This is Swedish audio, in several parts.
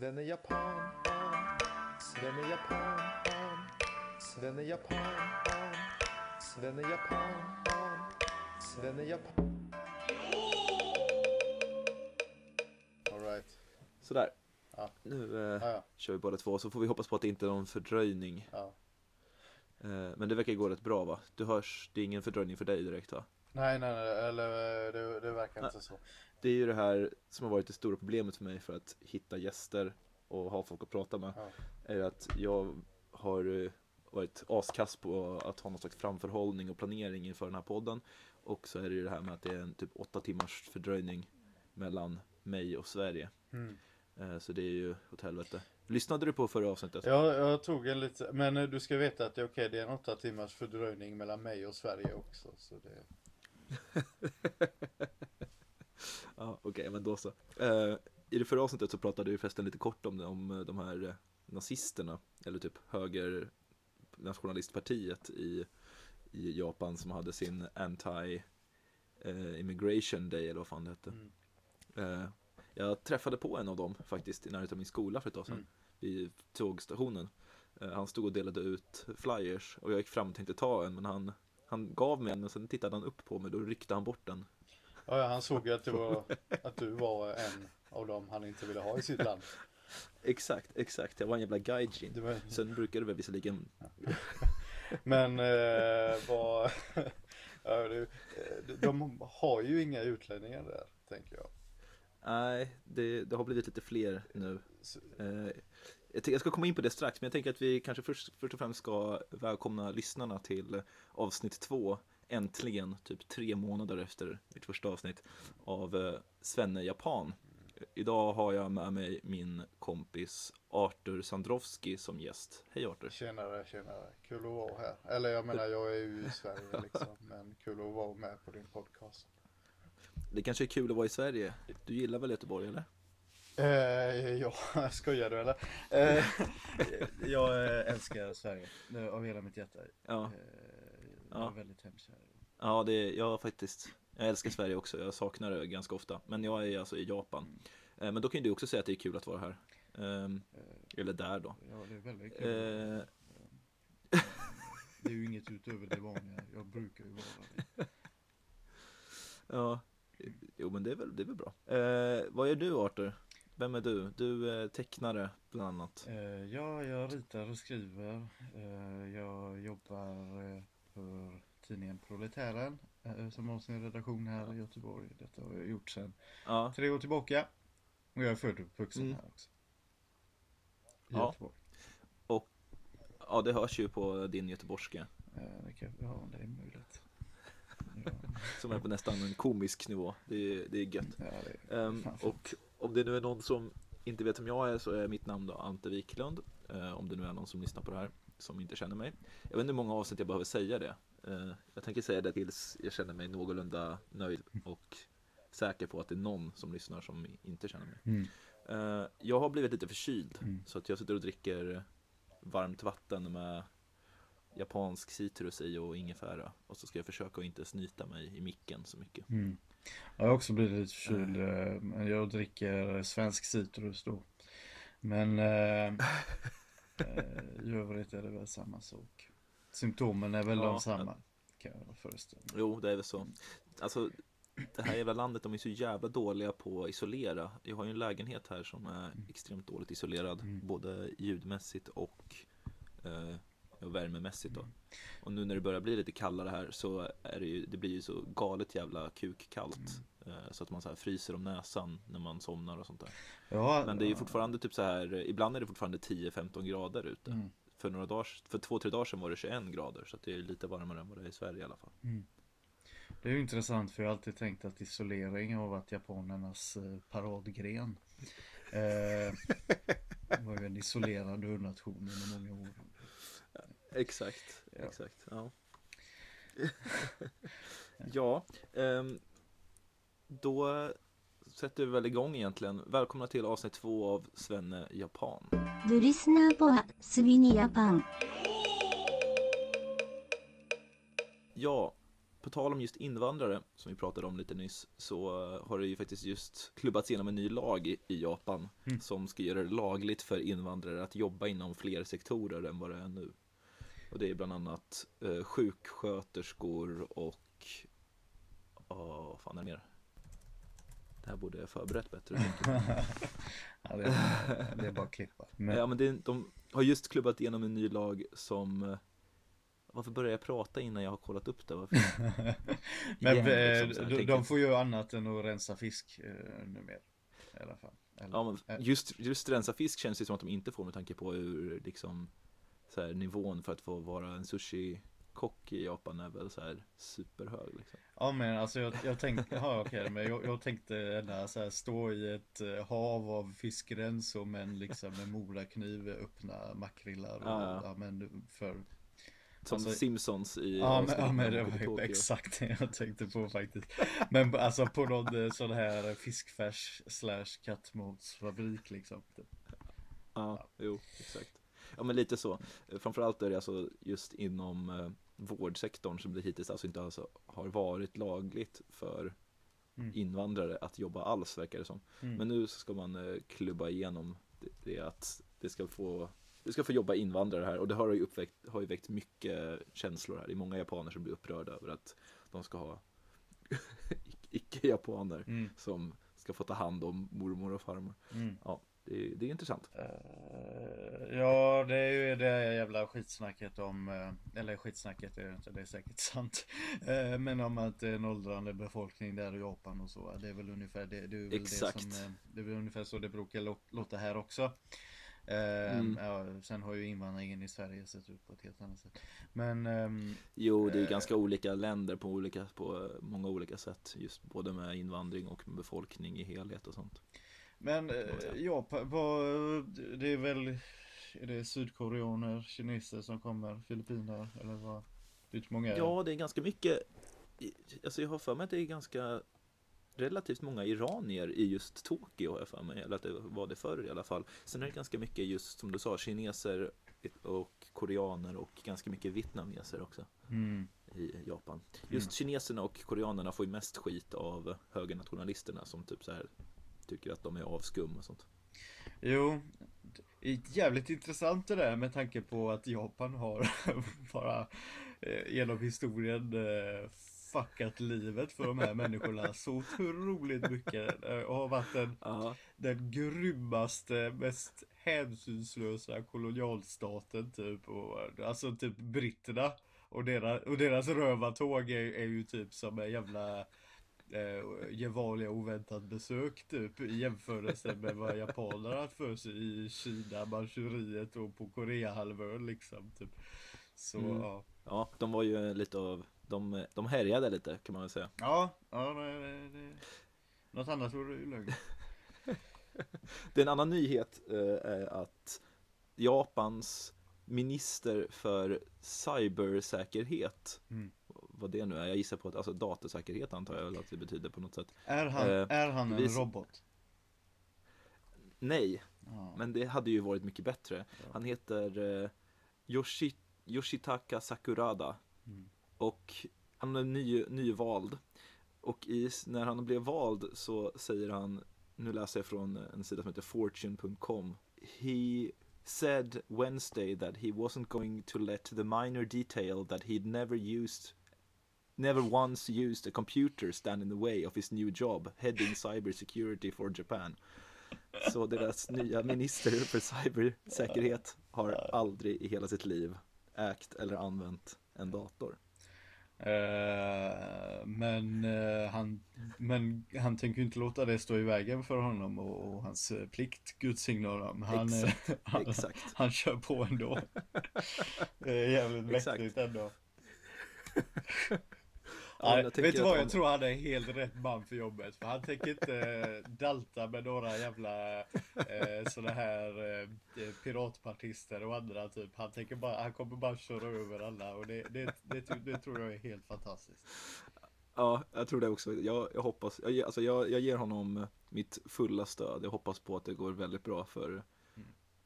Svenne Japan, Svenne Japan, Svenne Japan, Svenne Japan, Svenne Japan. Alright. Sådär. Ja. Nu eh, Ja, ja. kör vi båda två så får vi hoppas på att det inte är någon fördröjning. ja. Eh, men det verkar gå rätt bra va? Du hörs, det är ingen fördröjning för dig direkt va? Nej, nej, nej, eller eh, det, det verkar inte så. Det är ju det här som har varit det stora problemet för mig för att hitta gäster och ha folk att prata med. Ja. Är att jag har eh, varit askass på att ha någon slags framförhållning och planering inför den här podden. Och så är det ju det här med att det är en typ åtta timmars fördröjning mellan mig och Sverige. Mm. Eh, Så det är ju åt helvete. Lyssnade du på förra avsnittet? Jag, jag tog en lite, men du ska veta att det är okej, det är en åtta timmars fördröjning mellan mig och Sverige också. Så det... Ja, okej, men då så. Eh, I det förra avsnittet så pratade vi förresten lite kort om, det, om eh, de här eh, nazisterna, eller typ höger nationalistpartiet i, i Japan som hade sin anti eh, immigration day eller vad fan det hette. Mm. Eh, jag träffade på en av dem faktiskt i närheten av min skola för ett tag sedan. Mm. Vid tågstationen. Han stod och delade ut flyers och jag gick fram och tänkte ta en men han, han gav mig en och sen tittade han upp på mig och då ryckte han bort den. Ja, ja, han såg ju att, var, att du var en av dem han inte ville ha i sitt land. Exakt, exakt. Jag var en jävla gaijin. Det var, Sen brukade väl visserligen men eh, vad... ja, det, eh, de har ju inga utlänningar där, tänker jag. Nej, det, det har blivit lite fler nu. Så, Eh, jag, ska komma in på det strax, men jag tänker att vi kanske först, först och främst ska välkomna lyssnarna till avsnitt två. Äntligen, typ tre månader efter mitt första avsnitt av eh, Svenne Japan. Idag har jag med mig min kompis Artur Sandrovski som gäst. Hej Artur! Tjenare, tjenare. Kul att vara här. Eller jag menar, jag är ju i Sverige liksom. Men kul att vara med på din podcast. Det kanske är kul att vara i Sverige. Du gillar väl Göteborg eller? Eh, ja, skojar du eller? Eh, jag eh, älskar Sverige av hela mitt hjärta. Ja. Eh, jag är Ja. väldigt hemkär. Ja, det är, jag faktiskt. Jag älskar Sverige också, jag saknar det ganska ofta. Men jag är alltså i Japan. Eh, Men då kan ju du också säga att det är kul att vara här. Ehm, Eh, Eller där då. ja, det är väldigt kul. Det är ju inget utöver det vanliga. Jag brukar ju vara det. Ja, jo men det är väl, det är väl bra. Eh, vad gör du Arthur? Vem är du? Du är tecknare bland annat. Eh, ja, jag ritar och skriver. Eh, jag jobbar eh, för tidningen Proletären som har sin redaktion här i Göteborg. Detta har jag gjort sedan Ja, tre år tillbaka. Och jag är född och uppvuxen Mm. här också. I Ja. Göteborg. ja, det hörs ju på din göteborgska. Det kan, ja, det är möjligt. Ja, Som är på nästan en komisk nivå. Det är, det är gött. ja, det är och om det nu är någon som inte vet vem jag är så är mitt namn då Ante Wiklund. Eh, om det nu är någon som lyssnar på det här som inte känner mig. Jag vet inte hur många avsnitt jag behöver säga det. Eh, jag tänker säga det tills jag känner mig någorlunda nöjd och säker på att det är någon som lyssnar som inte känner mig. Mm. Eh, jag har blivit lite förkyld Mm. så att jag sitter och dricker varmt vatten med japansk citrus i och ingefära. Och så ska jag försöka att inte snyta mig i micken så mycket. Mm. Jag har också blivit lite förkyld. men Jag dricker svensk citrus då. Men eh, eh, i övrigt är det väl samma sak. Symptomen är väl Ja, de samma. Kan jag föreställa mig. Jo, det är väl så. Alltså, det här jävla landet, de är så jävla dåliga på att isolera. Jag har ju en lägenhet här som är extremt dåligt isolerad, Mm. både ljudmässigt och eh, ja, värmemässigt då. Och nu när det börjar bli lite kallare här så är det ju, det blir ju så galet jävla kukkallt. Eh, så att man så fryser om näsan när man somnar och sånt där. Ja, Men det är ju fortfarande typ så här, ibland är det fortfarande 10-15 grader ute. Mm. För några dagar, för två, tre dagar sedan var det 21 grader, så att det är lite varmare än vad det är i Sverige i alla fall. Mm. Det är ju intressant för jag har alltid tänkt att isolering har varit japanernas eh, paradgren. Eh, var ju en isolerad nation under många år. Exakt, ja. exakt. Ja, ja um, då sätter vi väl igång egentligen. Välkomna till avsnitt två av Svenne Japan. Du lyssnar på Svenne Japan. Ja, på tal om just invandrare som vi pratade om lite nyss så har det ju faktiskt just klubbats igenom en ny lag i, i Japan mm. som ska göra det lagligt för invandrare att jobba inom fler sektorer än vad det är nu. Och det är bland annat eh, sjuksköterskor och, åh, vad fan är det mer? Det här borde jag förberett bättre. Ja, det, är, det är bara att klippa. Men, Ja men det, de har just klubbat igenom en ny lag som eh, Varför börjar jag prata innan jag har kollat upp det? Varför? men Igen, eh, liksom, de, de får ju annat än att rensa fisk eh, numera. I alla fall. Eller, Ja, men just, just rensa fisk känns det som att de inte får med tanke på hur liksom så här, nivån för att få vara en sushi-kock i Japan är väl så här superhög liksom. Ja men alltså jag, jag tänkte, ja okej men jag, jag tänkte ändå så här, stå i ett eh, hav av fiskrens och men liksom med morakniv öppna makrillar och, Ja, ja. ja men för Som Alltså- Simpsons i Ja men, ja, men det var Tokyo. exakt det jag tänkte på faktiskt Men alltså på någon eh, sån här fiskfärs slash kattmatsfabrik liksom typ. Ja, jo, exakt. Ja, men lite så. Eh, Framförallt är det alltså just inom eh, vårdsektorn som det hittills alltså inte alltså har varit lagligt för Mm. invandrare att jobba alls, verkar det som. Mm. Men nu ska man eh, klubba igenom det, det att det ska få det ska få jobba invandrare här och det har ju, uppväckt, har ju väckt mycket känslor här. Det är många japaner som blir upprörda över att de ska ha icke-japaner Mm. som ska få ta hand om mormor och farmor. Mm. Ja, det, är- det är intressant. Eh, ja, det är ju det jävla skitsnacket om, eh, eller skitsnacket är det inte, det är säkert sant. Eh, Men om att det är en åldrande befolkning där i Japan och så. Det är väl ungefär det, det, är väl Exakt. det som, det är väl ungefär så det brukar lå- låta här också. Mm. ja, sen har ju invandringen i Sverige sett ut på ett helt annat sätt. Men ehm, Jo, det är Eh. ganska olika länder på, olika, på många olika sätt. Just både med invandring och med befolkning i helhet och sånt. Men eh, Ja. Japan, vad, det är väl, är det sydkoreaner, kineser som kommer, filippiner eller vad? Många är det? Ja, det är ganska mycket. Alltså jag har för mig att det är ganska relativt många iranier i just Tokyo har jag för mig. Eller att det var det förr i alla fall. Sen är det ganska mycket just som du sa, kineser och koreaner och ganska mycket vietnameser också Mm. i Japan. Just kineserna och koreanerna får ju mest skit av högernationalisterna som typ så här tycker att de är avskum och sånt. Jo, det är jävligt intressant det där med tanke på att Japan har bara eh, genom historien eh, fuckat livet för de här människorna så otroligt mycket. Eh, och har varit den, Ja, den grymmaste, mest hänsynslösa kolonialstaten typ. Och, alltså typ britterna. Och deras, och deras rövartåg är, är ju typ som en jävla eh, Gevalia oväntat besök typ i jämförelse med vad japanerna haft för sig i Kina, Manchuriet och på Koreahalvön liksom typ. Så Mm. ja. ja, de var ju lite av, de, de härjade lite kan man väl säga. Ja, ja det, det, det. Något annat vore ju lögn. Det är en annan nyhet eh, är att Japans minister för cybersäkerhet, Mm. Vad det nu är, jag gissar på att alltså datasäkerhet antar jag att det betyder på något sätt. Är han, Eh, är han en vis- robot? Nej, Ja. men det hade ju varit mycket bättre. Han heter eh, Yoshi, Yoshitaka Sakurada Mm. och han är ny, nyvald. Och i, när han blev vald så säger han, nu läser jag från en sida som heter fortune.com. He said Wednesday that he wasn't going to let the minor detail that he'd never used never once used a computer stand in the way of his new job heading cybersecurity for Japan. Så deras nya minister för cybersäkerhet har aldrig i hela sitt liv ägt eller använt en dator. Eh, men, eh, han, men han tänker inte låta det stå i vägen för honom och, och hans eh, plikt, Guds signe honom. Han, Exakt, han, exakt. han kör på ändå. det är jävligt mäktigt ändå. Ja, Nej, vet du vad, jag tror han är helt rätt man för jobbet. För han tänker inte eh, dalta med några jävla eh, sådana här eh, piratpartister och andra typ. Han tänker bara, han kommer bara köra över alla och det, det, det, det, det tror jag är helt fantastiskt. Ja, jag tror det också. Jag, jag hoppas, jag, alltså jag, jag ger honom mitt fulla stöd. Jag hoppas på att det går väldigt bra för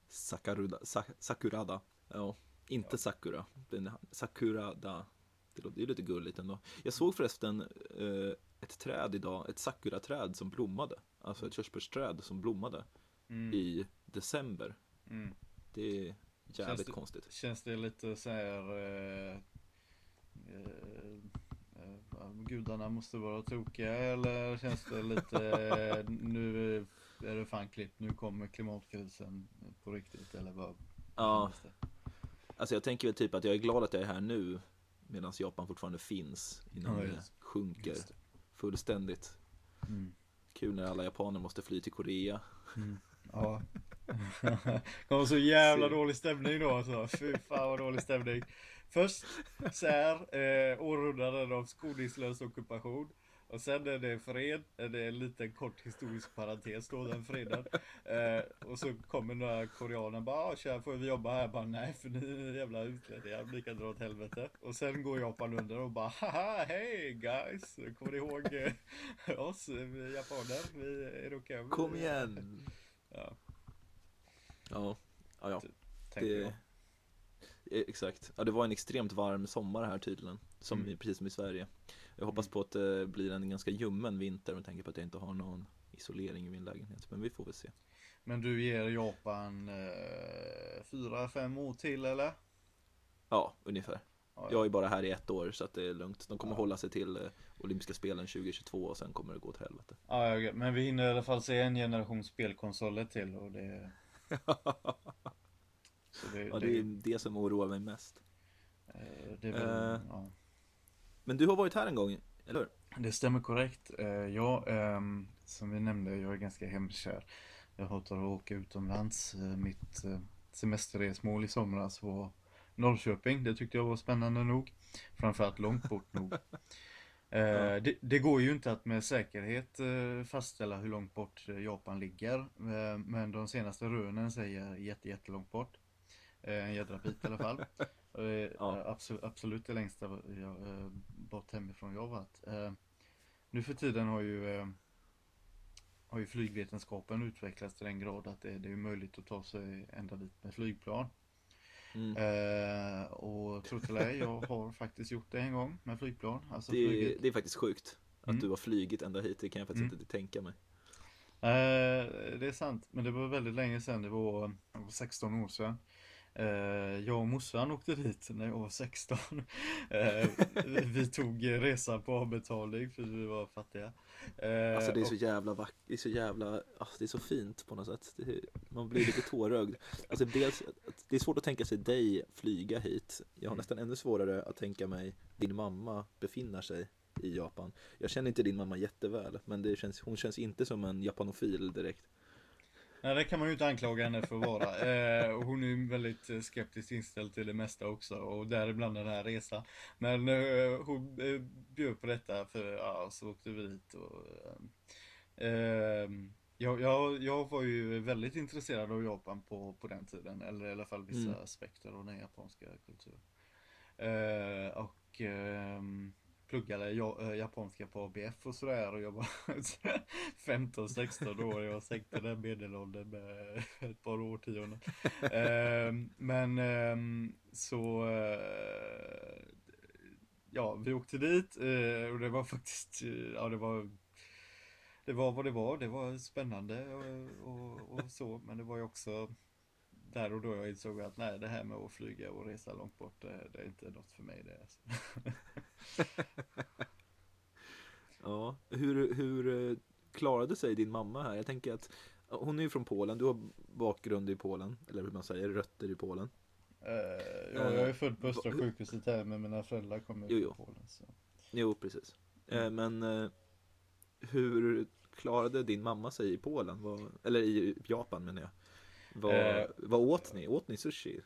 Sakaruda, Sa, Sakurada. Ja, inte Sakura. Den, Sakurada. Det låter- är lite gulligt ändå. Jag såg förresten eh, ett träd idag, ett sakura-träd som blommade. Alltså ett körsbärsträd som blommade Mm. i december. Mm. Det är jävligt Känns det- konstigt. Känns det lite så här eh, eh, eh, Gudarna måste vara tokiga eller känns det lite eh, nu är det fan klippt, nu kommer klimatkrisen på riktigt eller vad? Ja, alltså jag tänker väl typ att jag är glad att jag är här nu medan Japan fortfarande finns innan Ja, det sjunker just det. fullständigt. Mm. Kul när alla japaner måste fly till Korea. Ja. Det var så jävla dålig stämning då alltså. Fy fan vad dålig stämning. Först så här, eh, århundraden av skoningslös ockupation. Och sen är det fred, är det en liten kort historisk parentes då, den freden. Eh, och så kommer några koreaner bara, ah, tja, får vi jobba här? Bara, nej, för ni är jävla utlänningar, ni kan dra åt helvete. Och sen går Japan under och bara, haha, hej guys! Kommer ni ihåg eh, oss, vi japaner? Vi är okej. Kom igen! Ja, Ja, ja, ja. Det, eh, exakt. Ja, det var en extremt varm sommar här tydligen. Som Mm. precis som i Sverige. Jag hoppas på att det blir en ganska ljummen vinter med tanke på att jag inte har någon isolering i min lägenhet. Men vi får väl se. Men du ger Japan eh, fyra, fem år till eller? Ja, ungefär. Ja, Jag är bara här i ett år så att det är lugnt. De kommer Ja. hålla sig till eh, olympiska spelen 2022 och sen kommer det gå åt helvete. Ja, ja, men vi hinner i alla fall se en generation spelkonsoler till och det... Det, Ja, det är det som oroar mig mest. eh, det väl, ja. Men du har varit här en gång, eller hur? Det stämmer korrekt. Eh, Ja, ehm, som vi nämnde, jag är ganska hemkär. Jag hatar att åka utomlands. Eh, Mitt eh, semesterresmål i somras var Norrköping. Det tyckte jag var spännande nog. Framförallt långt bort nog. Det, det går ju inte att med säkerhet fastställa hur långt bort Japan ligger. Men de senaste rönen säger jätte, jättelångt bort. En jädra bit i alla fall. Eh, Ja. absolut, absolut det längsta jag, eh, bort hemifrån jag varit. Eh, Nu för tiden har ju eh, har ju flygvetenskapen utvecklats till den grad att det, det är möjligt att ta sig ända dit med flygplan. Mm. Eh, och tro till ej, jag har faktiskt gjort det en gång med flygplan. Alltså Det, det är faktiskt sjukt. Att Mm. du har flygit ända hit, det kan jag faktiskt Mm. inte tänka mig. Eh, det är sant, men det var väldigt länge sedan. Det var 16 år sedan. Eh, jag och morsan åkte dit när jag var 16. Eh, vi, tog resan på avbetalning för vi var fattiga. Eh, Alltså det är så jävla vackert, det är så jävla, alltså, det är så fint på något sätt. Är, man blir lite tårögd. Alltså dels, det är svårt att tänka sig dig flyga hit. Jag har Mm. nästan ännu svårare att tänka mig din mamma befinna sig i Japan. Jag känner inte din mamma jätteväl, men det känns, hon känns inte som en japanofil direkt. Nej, det kan man ju inte anklaga henne för att vara. Eh, och hon är ju väldigt eh, skeptiskt inställd till det mesta också och däribland den här resan. Men eh, hon eh, bjöd på detta för ja, så åkte vi dit och eh, jag, jag, jag var ju väldigt intresserad av Japan på, på den tiden, eller i alla fall vissa Mm. aspekter av den japanska kulturen. Eh, och ehm, pluggade eh, japanska på ABF och sådär och jag var 15-16 år. Jag sänkte den medelåldern med ett par årtionden. Ehm, men ehm, så eh, Ja, vi åkte dit eh, och det var faktiskt Ja, det var Det var vad det var. Det var spännande och, och, och så. Men det var ju också där och då jag insåg att nej, det här med att flyga och resa långt bort, det, det är inte något för mig det. Alltså. Ja, hur, hur eh, klarade sig din mamma här? Jag tänker att hon är ju från Polen, du har bakgrund i Polen, eller hur man säger, rötter i Polen. Eh, ja, jag är född på Östra sjukhuset här men mina föräldrar kommer Jo, från. Polen. Så. Jo, precis. Eh, Mm. Men eh, hur klarade din mamma sig i Polen? Vad, eller i Japan menar jag. Vad, Eh. vad åt ni? Åt ni sushi?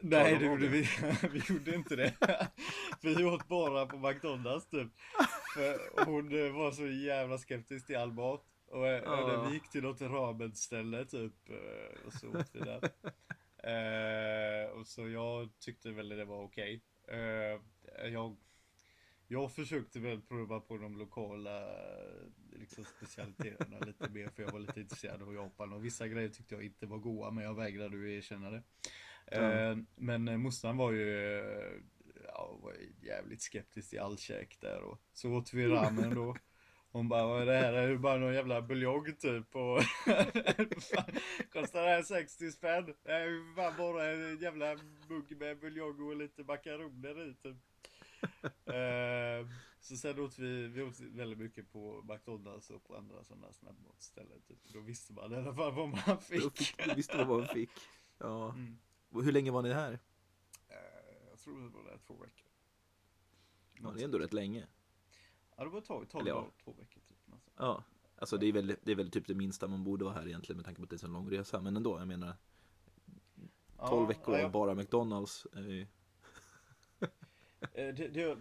Nej, av vi, vi gjorde inte det. Vi åt bara på McDonalds typ. För hon eh, var så jävla skeptisk till all mat. Och, eh, och när vi gick till något ramenställe typ eh, och så åt vi där. Eh, och så jag tyckte väl det var okej. Eh, jag, jag försökte väl prova på de lokala liksom, specialiteterna lite mer för jag var lite intresserad av Japan och vissa grejer tyckte jag inte var goda men jag vägrade ju erkänna det. Eh, men eh, morsan var ju, eh, ja, var jävligt skeptisk till all käk där och så åt vi ramen då. Hon bara, vad är det här? Är det bara någon jävla buljong typ? Och kostar det här 60 spänn? Det är ju fan bara en jävla mugg med buljong och lite makaroner i typ. Eh, så sen åt vi, vi åt väldigt mycket på McDonalds och på andra sådana snabbmatsställen typ. Då visste man i alla fall vad man Då fick. fick du visste vad man fick. Ja. Mm. Hur länge var ni här? Eh, jag tror det var där två veckor. Ja, det är ändå rätt länge. Ja, det var ett tag, 12 Eller ja. två veckor typ. någonstans. Ja. Alltså det är, väl, det är väl typ det minsta man borde vara här egentligen med tanke på att det är en så lång resa. Men ändå, jag menar 12 Ja, veckor ja, av bara McDonalds. är ju- Det, det,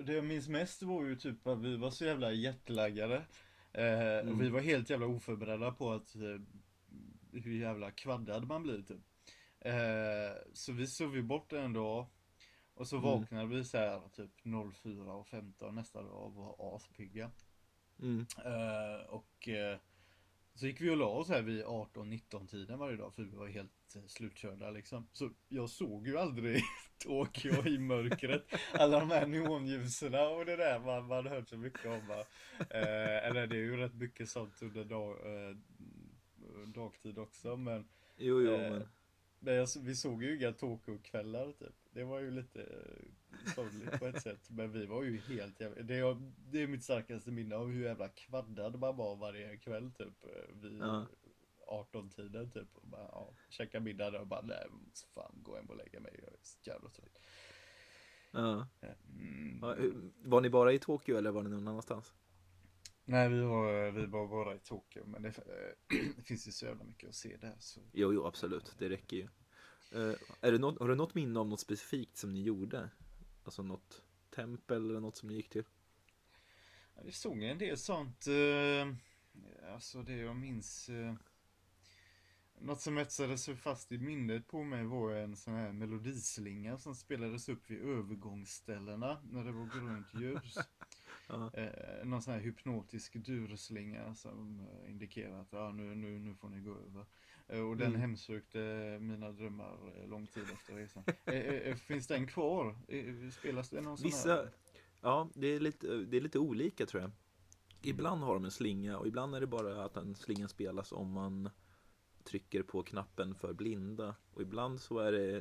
det jag minns mest var ju typ att vi var så jävla jetlaggade. Eh, Mm. och vi var helt jävla oförberedda på att eh, hur jävla kvaddad man blir typ. Eh, så vi sov ju bort en dag. Och så Mm. vaknade vi så här typ 04 och 15 nästa dag och var aspigga. Mm. Eh, och eh, så gick vi och la oss här vid 18-19 tiden varje dag för vi var helt eh, slutkörda liksom. Så jag såg ju aldrig Tokyo i mörkret. Alla de här neonljusen och det där man, man hört så mycket om. Va? Eh, eller det är ju rätt mycket sånt under dag, eh, dagtid också men Jo, jo, Eh, men men jag, vi såg ju inga Tokyo-kvällar typ. Det var ju lite eh, sorgligt på ett sätt. Men vi var ju helt jävla... Det är, det är mitt starkaste minne av hur jävla kvaddad man var varje kväll typ. eh, Vid Ja. 18-tiden typ. Och bara, ja, käka middag där och bara nej, måste fan gå hem och lägga mig. Jag är så jävla trött. ja. Mm. Ja, hur- Var ni bara i Tokyo eller var ni någon annanstans? Nej, vi var, vi var bara i Tokyo. Men det, eh, det finns ju så jävla mycket att se där. Så. Jo, jo, absolut. Det räcker ju. Eh, är det något, har du något minne av något specifikt som ni gjorde? Alltså något tempel eller något som ni gick till? Ja, Vi såg en del sånt. Eh, alltså det jag minns. Något som etsade sig fast i minnet på mig var en sån här melodislinga som spelades upp vid övergångsställena när det var grönt ljus. Ja. Eh, någon sån här hypnotisk durslinga som eh, indikerar att ja, nu, nu, nu får ni gå över. Eh, och den Mm. hemsökte mina drömmar lång tid efter resan. Eh, finns den kvar? Spelas det någon sån Vissa, här? ja, det är, lite, det är lite olika tror jag. Ibland har de en slinga och ibland är det bara att den slingan spelas om man trycker på knappen för blinda. Och ibland så är det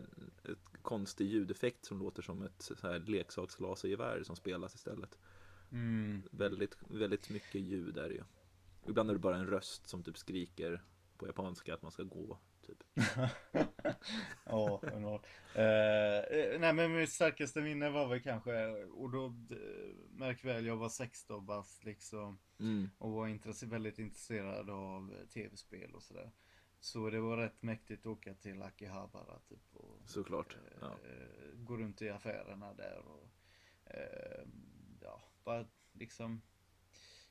ett konstig ljudeffekt som låter som ett så här leksakslasergevär som spelas istället. Mm. Väldigt, väldigt mycket ljud är det ju. Ibland är det bara en röst som typ skriker på japanska att man ska gå. Typ. ja, underbart. Eh, eh, nej men mitt starkaste minne var väl kanske, och då, märk väl, jag var 16 bast liksom. Mm. Och var intresse, väldigt intresserad av tv-spel och sådär. Så det var rätt mäktigt att åka till Akihabara typ. Och, Såklart, eh, ja. eh, gå runt i affärerna där och eh, bara liksom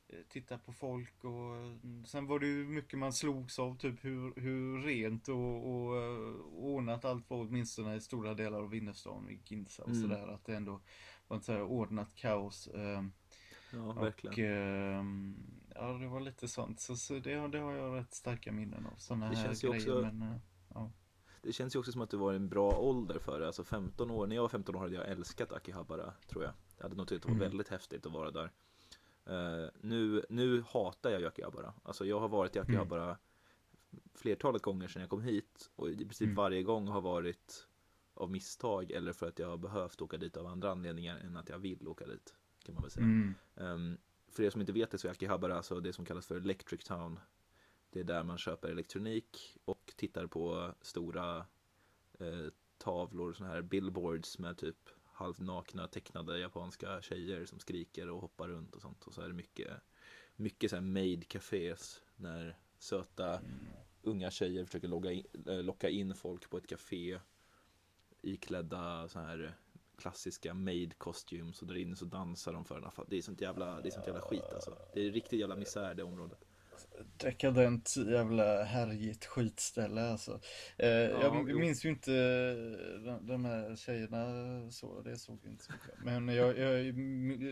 eh, titta på folk och mm, sen var det ju mycket man slogs av typ hur, hur rent och, och eh, ordnat allt var åtminstone i stora delar av innerstan i Ginza och Mm. sådär att det ändå var ett så här ordnat kaos. Eh, Ja, och verkligen. ehm, ja, det var lite sånt. Så, så det, har- det har jag rätt starka minnen av. Sådana här känns grejer. också- Men, eh, ja. Det känns ju också som att det var en bra ålder för det. Alltså 15 år, när jag var 15 år hade jag älskat Akihabara, tror jag. Jag hade nog tyckt det var Mm. väldigt häftigt att vara där. Eh, nu, nu hatar jag ju Akihabara. Alltså jag har varit i Mm. Akihabara flertalet gånger sedan jag kom hit. Och i princip Mm. varje gång har varit av misstag eller för att jag har behövt åka dit av andra anledningar än att jag vill åka dit. Kan man väl säga. Mm. Ehm, för er som inte vet det så är Akihabara alltså det som kallas för Electric Town. Det är där man köper elektronik och tittar på stora eh, tavlor, sådana här billboards med typ halvnakna tecknade japanska tjejer som skriker och hoppar runt och sånt. Och så är det mycket, mycket så här made cafés när söta unga tjejer försöker logga in, eh, locka in folk på ett café iklädda så här klassiska made costumes och där inne så dansar de för en affär. Det är sånt jävla, det är sånt jävla skit alltså. Det är riktigt jävla misär det området. Dekadent jävla härjigt skitställe alltså. Eh, jag jo. minns ju inte de, de här tjejerna så, det såg jag inte så mycket. Men jag, jag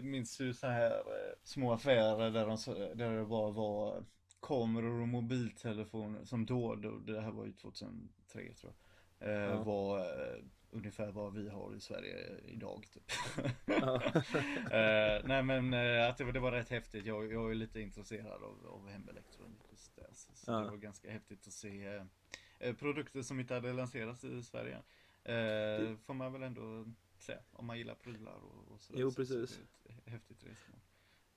minns ju så här eh, små affärer där, de, där det bara var kameror och mobiltelefoner som då, då det här var ju 2003 tror jag. Eh, Ja. var eh, ungefär vad vi har i Sverige idag. Typ. Ja. Eh, nej men eh, att det, var- det var rätt häftigt. Jag, jag är lite intresserad av, av hemelektronik. just där. Så, Ja. det var ganska häftigt att se eh, eh, produkter som inte hade lanserats i Sverige. Eh, får man väl ändå säga. Om man gillar prylar och, och sådär. Jo, precis. Så det är ett häftigt resmål.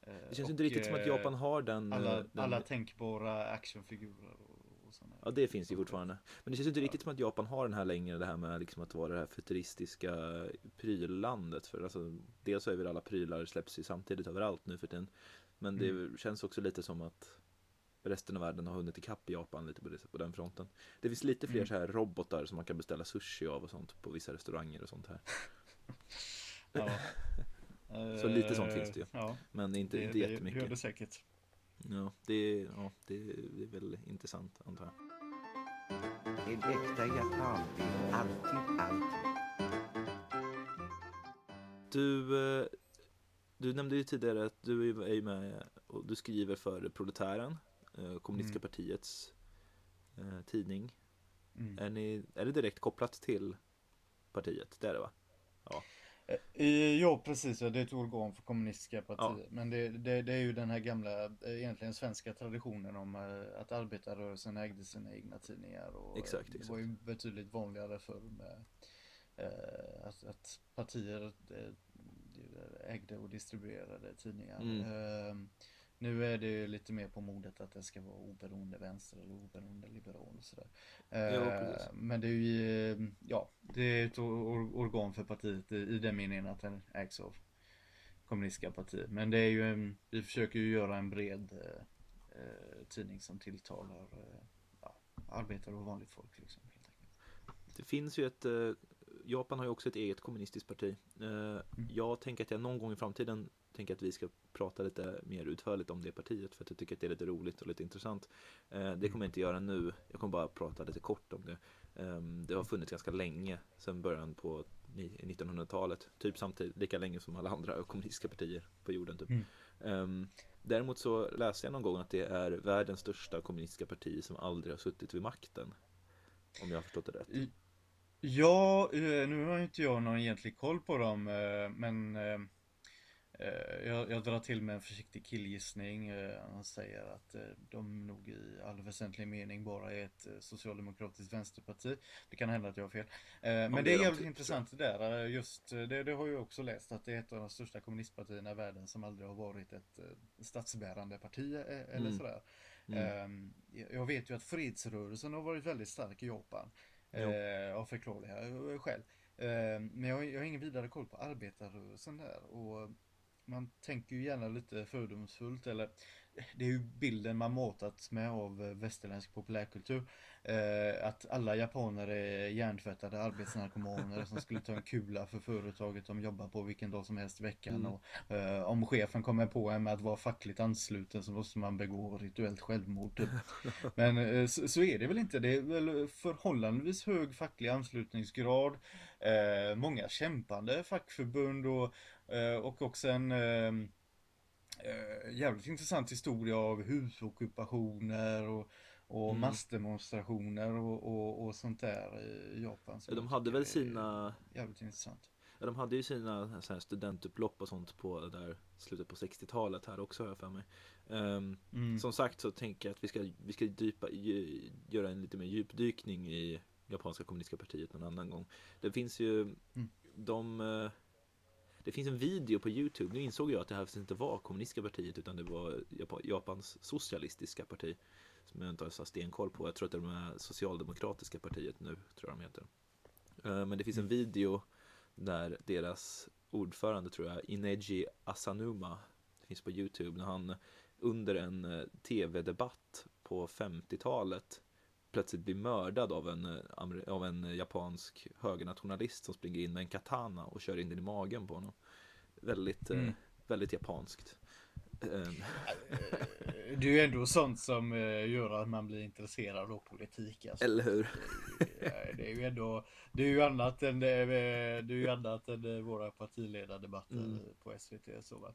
Eh, Det känns och, inte riktigt som att eh, Japan har den... alla, eh, den alla tänkbara actionfigurer och, och sådana. Ja, det finns ju fortfarande. Men det känns inte riktigt som att Japan har den här längre, det här med liksom att vara det här futuristiska pryllandet. För alltså, dels så är väl alla prylar släpps ju samtidigt överallt nu för tiden. Men det Mm. känns också lite som att resten av världen har hunnit ikapp Japan lite på, det, på den fronten. Det finns lite fler Mm. så här robotar som man kan beställa sushi av och sånt på vissa restauranger och sånt här. Ja. Så lite sånt finns det ju. Eh, Ja, Men inte, det, inte det gör jättemycket. det säkert. Ja, det, ja det, det är väl intressant antar jag. En äkta japan vet alltid allt. Du, eh, du nämnde ju tidigare att du är med och du skriver för Proletären, eh, kommunistiska Mm. partiets eh, tidning. Mm. Är, ni, är det direkt kopplat till partiet? Det är det va? Eh, Ja, precis. Det är ett organ för kommunistiska partier. Ja. Men det, det, det är ju den här gamla, eh, egentligen svenska traditionen om eh, att arbetarrörelsen ägde sina egna tidningar. Och eh, Exakt, Det exakt. var ju betydligt vanligare förr med att, att partier ägde och distribuerade tidningar. Mm. Nu är det lite mer på modet att det ska vara oberoende vänster eller oberoende liberal och sådär. Ja, Eh, men det är ju, ja, det är ett or- organ för partiet i, den meningen att den ägs av kommunistiska partiet. Men det är ju vi försöker ju göra en bred eh, eh, tidning som tilltalar eh, ja, arbetare och vanligt folk liksom. Helt enkelt. Det finns ju ett, eh, Japan har ju också ett eget kommunistiskt parti. Eh, Mm. Jag tänker att jag någon gång i framtiden tänker att vi ska prata lite mer utförligt om det partiet för att jag tycker att det är lite roligt och lite intressant. Eh, Det kommer jag inte göra nu, jag kommer bara prata lite kort om det. Ehm, Det har funnits ganska länge, sedan början på ni- 1900-talet, typ samtidigt, lika länge som alla andra kommunistiska partier på jorden. Typ. Mm. Ehm, Däremot så läste jag någon gång att det är världens största kommunistiska parti som aldrig har suttit vid makten. Om jag har förstått det rätt. Ja, eh, nu har inte jag någon egentlig koll på dem, eh, men jag, jag drar till med en försiktig killgissning. Eh, Han säger att eh, de nog i all väsentlig mening bara är ett eh, socialdemokratiskt vänsterparti. Det kan hända att jag har fel. Eh, Men det det är de jävligt typ, intressant det där. eh, Just eh, det, det har jag också läst att det är ett av de största kommunistpartierna i världen som aldrig har varit ett eh, statsbärande parti eh, eller Mm. sådär. Mm. Ehm, jag- vet ju att fredsrörelsen har varit väldigt stark i Japan. Jo. Eh, av förklarliga eh, skäl. Eh, men jag, har- jag har ingen vidare koll på arbetarrörelsen där. Och man tänker ju gärna lite fördomsfullt eller det är ju bilden man matats med av eh, västerländsk populärkultur. Eh, att alla japaner är hjärntvättade arbetsnarkomaner som skulle ta en kula för företaget de jobbar på vilken dag som helst i veckan. Mm. Och, eh, om chefen kommer på en med att vara fackligt ansluten så måste man begå rituellt självmord. Typ. Men eh, så, så är det väl inte. Det är väl förhållandevis hög facklig anslutningsgrad. Eh, många kämpande fackförbund och, och också en eh, eh, jävligt intressant historia av husockupationer och, och Mm. massdemonstrationer och, och, och sånt där i Japan. de hade väl sina, Jävligt intressant. ja, de hade ju sina så här studentupplopp och sånt på där slutet på 60-talet här också har jag för mig. Ehm, Mm. Som sagt så tänker jag att vi ska, vi ska dypa, göra en lite mer djupdykning i japanska kommunistiska partiet någon annan gång. Det finns ju, Mm. de, eh, det finns en video på Youtube, nu insåg jag att det här inte var kommunistiska partiet utan det var Japa- Japans socialistiska parti. Som jag inte har så stenkoll på, jag tror att det är socialdemokratiska partiet nu, tror jag de heter. Eh, Men det finns en video där deras ordförande tror jag, Ineji Asanuma, det finns på Youtube, när han under en eh, tv-debatt på 50-talet plötsligt blir mördad av en, eh, av en eh, japansk högernationalist som springer in med en katana och kör in den i magen på honom. Väldigt, eh, Mm. väldigt japanskt. Ehm, Det är ju ändå sånt som eh, gör att man blir intresserad av politik. Alltså. Eller hur? Eh, Det är ju ändå, det är ju annat än, eh, det är ju annat än eh, våra partiledardebatter Mm. på SVT. Så, va?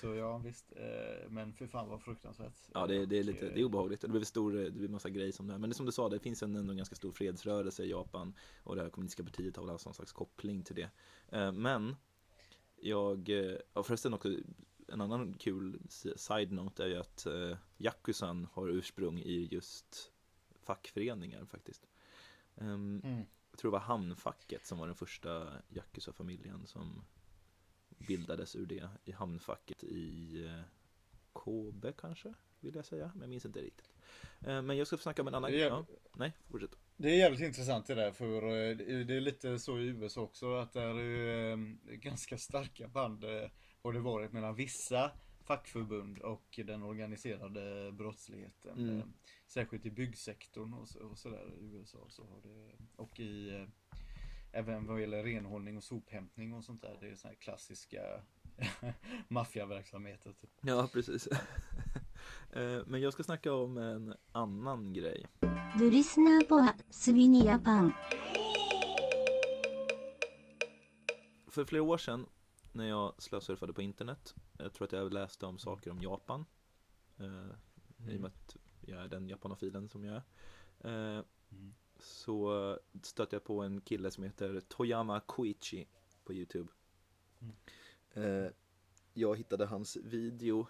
Så ja, visst. Eh, men för fan vad fruktansvärt. Ja, det, det är lite, det är obehagligt. Det blev stor, det blev massa grejer som det här. Men det som du sa, det finns en, ändå en ganska stor fredsrörelse i Japan. Och det här kommunistiska partiet har väl haft någon slags koppling till det. Eh, Men jag, eh, ja förresten också, en annan kul si- side-note är ju att eh, Yakuzan har ursprung i just fackföreningar faktiskt. Ehm, Mm. Jag tror det var Hamnfacket som var den första Yakuza-familjen som bildades ur det i Hamnfacket i eh, Kobe kanske, vill jag säga, men jag minns inte riktigt. Eh, Men jag ska få snacka om en annan ja, Nej, fortsätt. Det är jävligt intressant det där för eh, det är lite så i USA också att det är ju, ganska starka band har det varit mellan vissa fackförbund och den organiserade brottsligheten. Mm. Särskilt i byggsektorn och, så, sådär i USA så har det och i Även vad gäller renhållning och sophämtning och sånt där. Det är såna här klassiska maffiaverksamheter. Typ. Ja, precis. Eh, Men jag ska snacka om en annan grej. Du lyssnar på Swin Japan. För flera år sedan när jag slösurfade på internet, jag tror att jag läste om saker om Japan. eh, I och med att jag är den japanofilen som jag är. Eh, Mm. Så stötte jag på en kille som heter Toyama Koichi på Youtube. Mm. Eh, Jag hittade hans video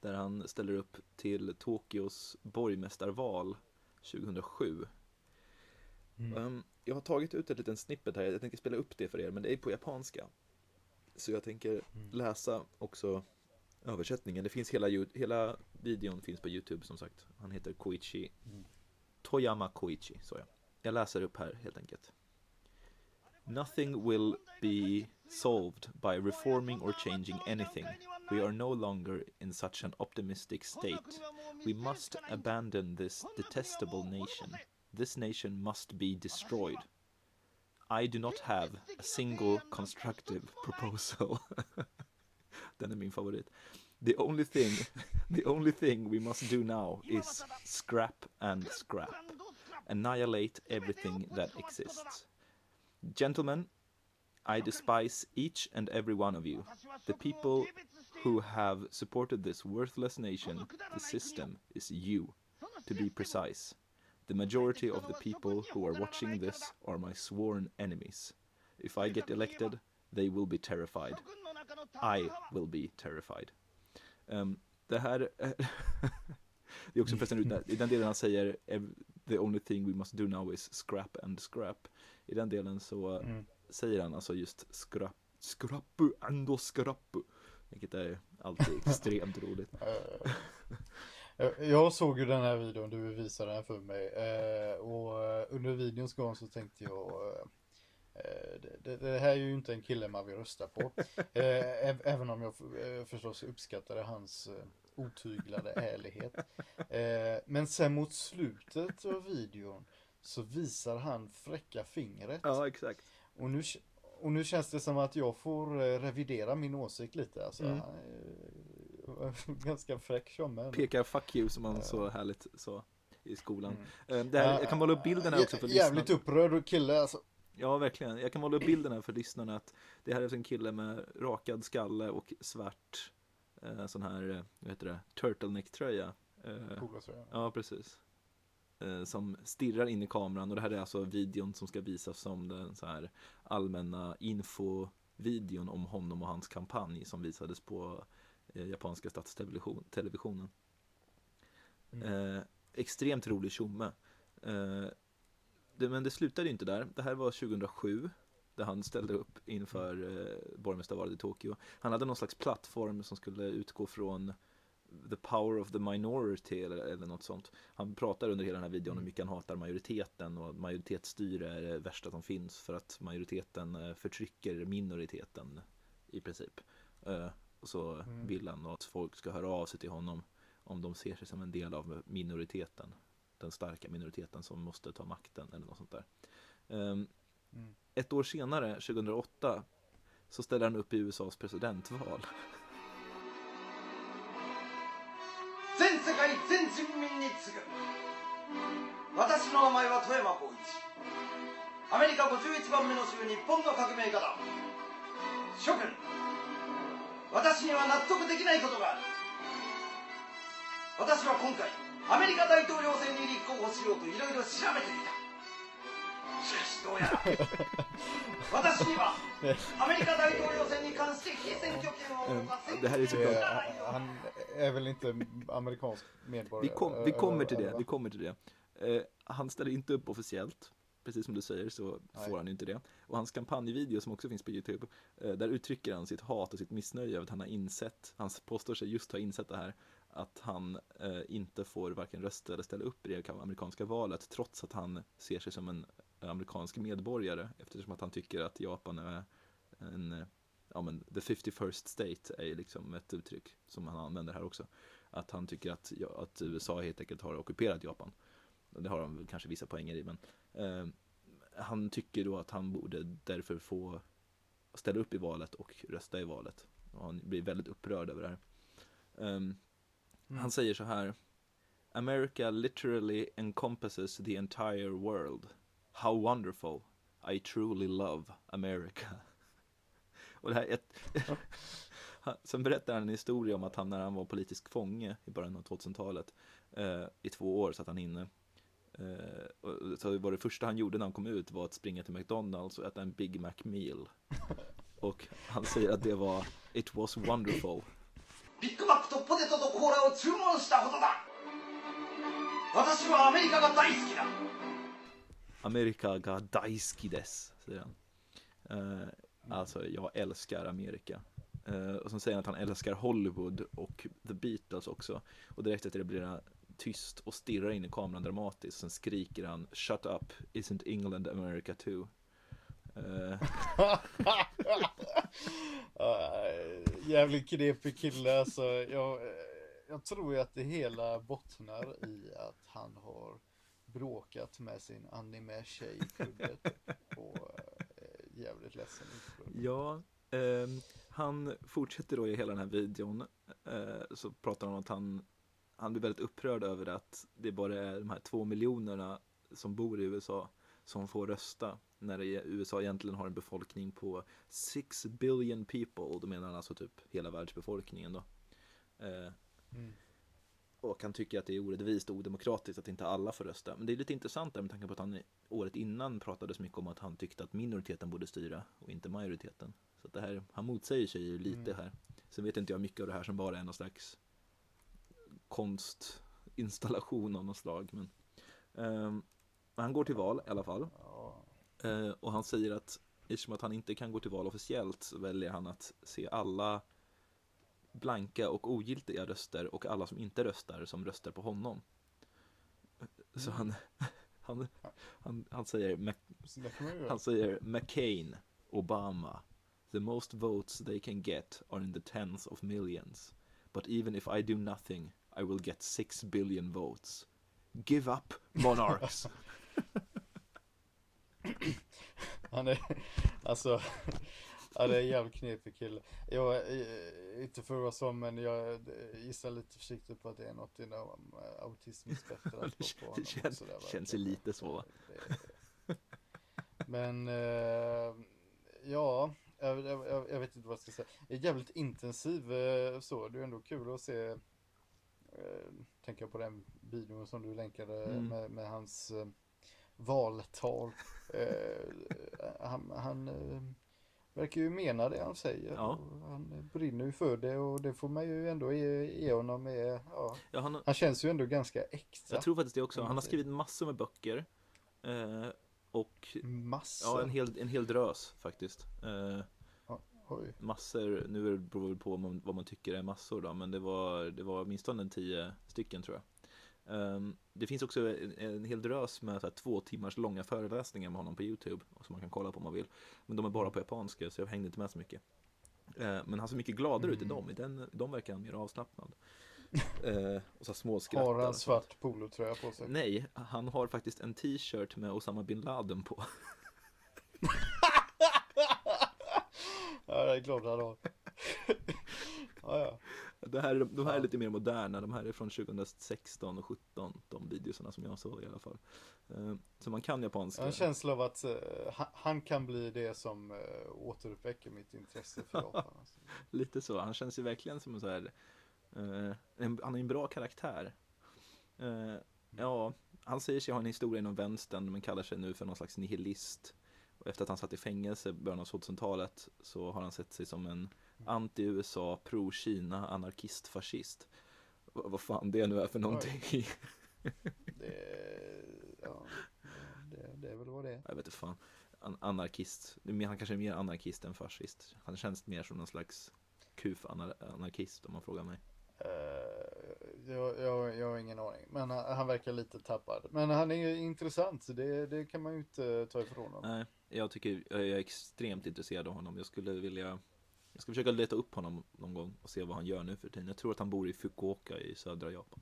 där han ställer upp till Tokyos borgmästarval 2007. Mm. Ehm, jag har tagit ut ett litet snippet här, jag tänker spela upp det för er, men det är på japanska. Så jag tänker Mm. läsa också översättningen. Det finns hela, hela videon finns på Youtube som sagt. Han heter Koichi. Mm. Toyama Koichi, så jag. Jag läser upp här helt enkelt. Nothing will be solved by reforming or changing anything. We are no longer in such an optimistic state. We must abandon this detestable nation. This nation must be destroyed. I do not have a single constructive proposal. Den är min favorit. The only thing, the only thing we must do now is scrap and scrap. Annihilate everything that exists. Gentlemen, I despise each and every one of you. The people who have supported this worthless nation, the system, is you, to be precise. The majority of the people who are watching this are my sworn enemies. If I get elected, they will be terrified. I will be terrified. Ehm, det här... Eh, det är också mm. förresten där- i den delen han säger "Ev- The only thing we must do now is scrap and scrap. I den delen så Mm. säger han alltså just scrap, scrappu and scrappu. Vilket är alltid extremt roligt. Eh, eh, Jag såg ju den här videon, du visade den för mig. eh, Och under videons gång så tänkte jag det, det, här är ju inte en kille man vill rösta på. Äv- Även om jag förstås uppskattade hans otyglade ärlighet. Eh, Men sen mot slutet av videon så visar han fräcka fingret. Ja, exakt. Och nu, och nu känns det som att jag får eh, revidera min åsikt lite. Alltså, Mm. han ganska fräck tjomme. Pekar fuck you som man så härligt sa i skolan. Mm. Ehm, Det här, jag kan måla upp bilden här också för Jä- Jävligt lyssnarna. upprörd kille alltså. Ja, verkligen. Jag kan måla upp bilden här för lyssnarna att det här är alltså en kille med rakad skalle och svart eh, sån här, eh, vad heter det, turtleneck-tröja. Eh. Ja, precis. Eh, som stirrar in i kameran och det här är alltså videon som ska visas som den så här allmänna infovideon om honom och hans kampanj som visades på eh, japanska statstelevisionen. Mm. Eh, extremt rolig tjomme. Det, men det slutade ju inte där. Det här var 2007 där han ställde upp inför eh, borgmästarvalet i Tokyo. Han hade någon slags plattform som skulle utgå från the power of the minority eller, eller något sånt. Han pratar under hela den här videon om hur mycket han hatar majoriteten och majoritetsstyre är det värsta som finns för att majoriteten eh, förtrycker minoriteten i princip. Eh, och så Mm. vill han att folk ska höra av sig till honom om de ser sig som en del av minoriteten. Den starka minoriteten som måste ta makten eller något sånt där. Mm. Ett år senare, 2008, så ställer han upp i USAs presidentval. 全世界全人民に告ぐ私の名前は富山光一アメリカ51番目の州日本の革命家だ諸君私には納得できないことがある私は今回アメリカ大統領選に立候補しようといろいろ調べてみたどうやら私にはアメリカ大統領選に関して非選挙権を持たせ Mm, det här är såklart- Det, han är väl inte amerikansk Vi, medborgare? kom, vi kommer till eller- det, eller vi va? kommer till det. Eh, han ställer inte upp officiellt, precis som du säger så Nej. får han ju inte det. Och hans kampanjvideo som också finns på YouTube, eh, där uttrycker han sitt hat och sitt missnöje över att han har insett, han påstår sig just ha insett det här, att han eh, inte får varken rösta eller ställa upp i det amerikanska valet, trots att han ser sig som en amerikansk medborgare, eftersom att han tycker att Japan är en, ja men the 51st state är liksom ett uttryck som han använder här också. Att han tycker att, att USA helt enkelt har ockuperat Japan. Det har han väl kanske vissa poänger i, men eh, han tycker då att han borde därför få ställa upp i valet och rösta i valet. Och han blir väldigt upprörd över det här. Ehm, Han säger så här. America literally encompasses the entire world. How wonderful. I truly love America. Och det här är ett... Han- Sen berättar han en historia om att han när han var politisk fånge i början av 2000-talet eh, i två år satt han inne. Eh, och så var det första han gjorde när han kom ut var att springa till McDonalds och äta en Big Mac meal. Och han säger att det var It was wonderful. ビッグマックとポテトとコーラを注文したほどだ私はアメリカが大好きだ Amerika ga daisuki des, säger han. Uh, alltså, jag älskar Amerika. Uh, och så säger han att han älskar Hollywood och The Beatles också. Och direkt efter det blir han tyst och stirrar in i kameran dramatiskt. Sen skriker han Shut up, isn't England America too? uh. Jävligt knepig kille alltså. Jag, jag tror ju att det hela bottnar i att han har bråkat med sin anime-tjej i. Och eh, jävligt ledsen. Ja, ehm, han fortsätter då i hela den här videon eh, så pratar han om att han, han blir väldigt upprörd över att det bara är de här två miljonerna som bor i USA som får rösta när USA egentligen har en befolkning på 6 billion people och då menar han alltså typ hela världsbefolkningen då. Eh, Mm. Och han tycker att det är orättvist och odemokratiskt att inte alla får rösta. Men det är lite intressant där med tanke på att han året innan pratade så mycket om att han tyckte att minoriteten borde styra och inte majoriteten. Så det här, han motsäger sig ju lite Mm. här. Sen vet inte jag mycket av det här som bara är någon slags konstinstallation av något slag. Men, men han går till val i alla fall. Eh, och han säger att eftersom att han inte kan gå till val officiellt så väljer han att se alla blanka och ogiltiga röster och alla som inte röstar som röstar på honom. Så han, han, han, han säger Mac- han säger McCain, Obama. The most votes they can get are in the tens of millions. But even if I do nothing, I will get six billion votes. Give up, monarchs. Han är, alltså, ja, det är en jävligt knepig kille. Jag, eh, inte för att vara så, men jag gissar lite försiktigt på att det är något inom eh, autismspektrat Det på, på honom. känns- sådär, känns ju lite så, va? Men, eh, ja, jag, jag, jag jag vet inte vad jag ska säga. Det är jävligt intensiv eh, så, det är ändå kul att se, eh, tänka på den videon som du länkade Mm. med, med hans eh, valtal. Eh, han han eh, verkar ju mena det han säger. Ja. Han brinner ju för det och det får man ju ändå ge, ge honom med. Ja. Ja, han, Han känns ju ändå ganska äkta. jag tror faktiskt det också. Han har skrivit massor med böcker. Eh, och Massor. ja, en hel, en hel drös faktiskt. Eh, Oj. massor, nu beror det på vad man, vad man tycker är massor då, men det var, det var åtminstone tio stycken tror jag. Ehm, det finns också en, hel drös med så två timmars långa föreläsningar med honom på YouTube, som man kan kolla på om man vill. Men de är bara på japanska, så jag hängde inte med så mycket. Eh, men han ser mycket gladare ut i dem, i den, de verkar han mer avslappnad. Eh, och så småskrattar. Har han svart polotröja på sig? Nej, han har faktiskt en t-shirt med Osama bin Laden på. Ja, jag är glad han har. ja, ja. Det här, är- de här är lite mer moderna, de här är från 2016 och 17 De videorna som jag såg i alla fall. Eh, Så man kan Jag japanska har en känsla av att eh, han, kan bli det som uh, återuppväcker mitt intresse för Japan. Alltså. Lite så, han känns ju verkligen som en så här eh, en, Han är en bra karaktär. Eh, Ja, han säger sig ha en historia inom vänstern men kallar sig nu för någon slags nihilist. Och efter att han satt i fängelse i början av 2000-talet så har han sett sig som en anti-USA, pro-Kina, anarkist-fascist. V- vad fan det nu är för någonting. Det, ja, det, det är väl vad det är. Jag vet inte fan. An- anarkist. Han kanske är mer anarkist än fascist. Han känns mer som någon slags kuf-anarkist om man frågar mig. Eh, jag, jag, jag har ingen aning, men han, han verkar lite tappad. Men han är ju intressant, så det, det kan man ju inte ta ifrån honom. Nej, jag tycker jag är extremt intresserad av honom. Jag skulle vilja jag ska försöka leta upp honom någon gång och se vad han gör nu för tiden. Jag tror att han bor i Fukuoka i södra Japan.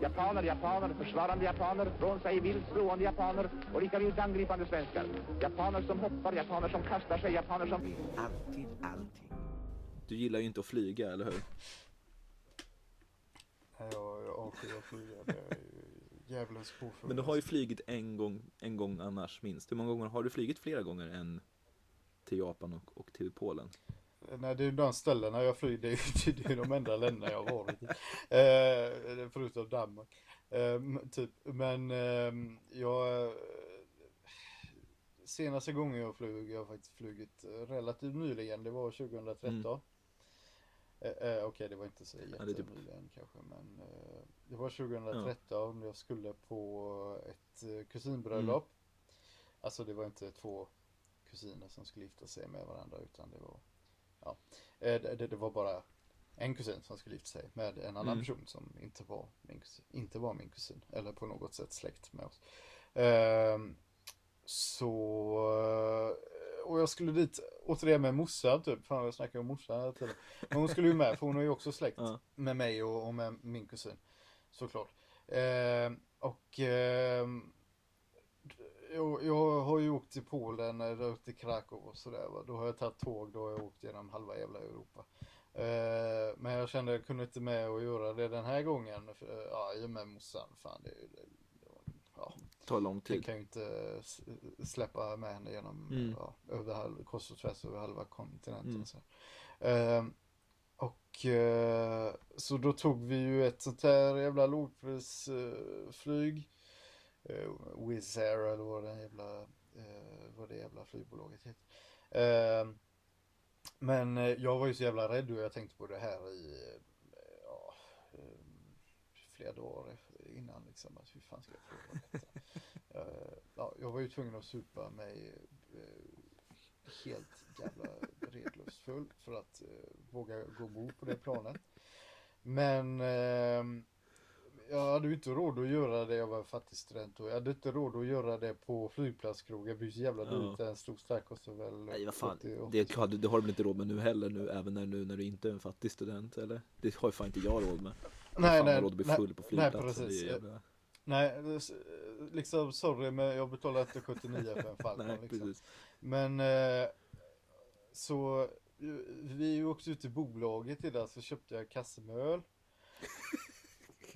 Japaner, japaner, försvarande japaner, från sig vilt slående japaner och lika vilt angripande svenskar. Japaner som hoppar, japaner som kastar sig, japaner som... Alltid allting. Du gillar ju inte att flyga, eller hur? Nej, Jag, jag avskyr att flyga, det är ju djävulens påfund. Men du har ju flygit en gång, en gång annars minst. Hur många gånger har du flygit flera gånger än till Japan och, och till Polen? Nej, det är de ställena jag flyger, det är det är de enda länderna jag har varit i. Eh, förutom Danmark. Eh, typ, men eh, jag... Senaste gången jag flög, jag har faktiskt flugit relativt nyligen, det var 2013. Eh, eh, Okej, det var inte så är typ- jättenyligen kanske, men eh, det var 2013. Jag skulle på ett eh, kusinbröllop. Alltså det var inte två kusiner som skulle gifta sig med varandra, utan det var Ja, eh, det, det var bara en kusin som skulle gifta sig med en annan Mm. person som inte var min kusin, inte var min kusin eller på något sätt släkt med oss. Ehm, så, eh, och jag skulle dit återigen med morsan typ, fan jag snackar om morsan hela tiden. Men hon skulle ju med för hon är ju också släkt Ja. med mig och, och med min kusin. Såklart. Ehm, och ehm, jag, jag har ju åkt till Polen, eller åkt till Krakow och sådär. va. Då har jag tagit tåg, då har jag åkt genom halva jävla Europa. Eh, men jag kände jag kunde inte med och göra det den här gången. För, eh, ja, i och med morsan. Fan, det, det, ja, tar lång jag tid. kan ju inte släppa med henne genom, Mm. ja, över halv, kors och tvärs över halva kontinenten. Mm. Så. Eh, och eh, så då tog vi ju ett sånt här jävla lågprisflyg. Eh, Wizz Air eller vad det jävla, eh, vad det jävla flygbolaget heter. Eh, men eh, jag var ju så jävla rädd och jag tänkte på det här i eh, ja, eh, flera dagar innan liksom. Att hur fan ska jag prova detta? Ja, jag var ju tvungen att supa mig helt jävla redlustfull för att våga gå ombord på det planet. Men ehm, jag hade ju inte råd att göra det, jag var fattig student och jag hade inte råd att göra det på flygplatskrogar, det blir så jävla Ja. dyrt, en stor stark kostar väl Nej vad fan, 80 80 det, har det har du väl inte råd med nu heller nu, även när, nu när du inte är en fattig student eller? Det har ju fan inte jag råd med. Nej, fan, nej, råd att bli nej, full på nej, flygplatsen. precis. Det är jävla... Nej, är s- liksom sorry men jag betalar inte 79 för en Falcon Nej, liksom. precis. Men eh, så eh, vi åkte ut till bolaget idag så köpte jag en kasse med öl.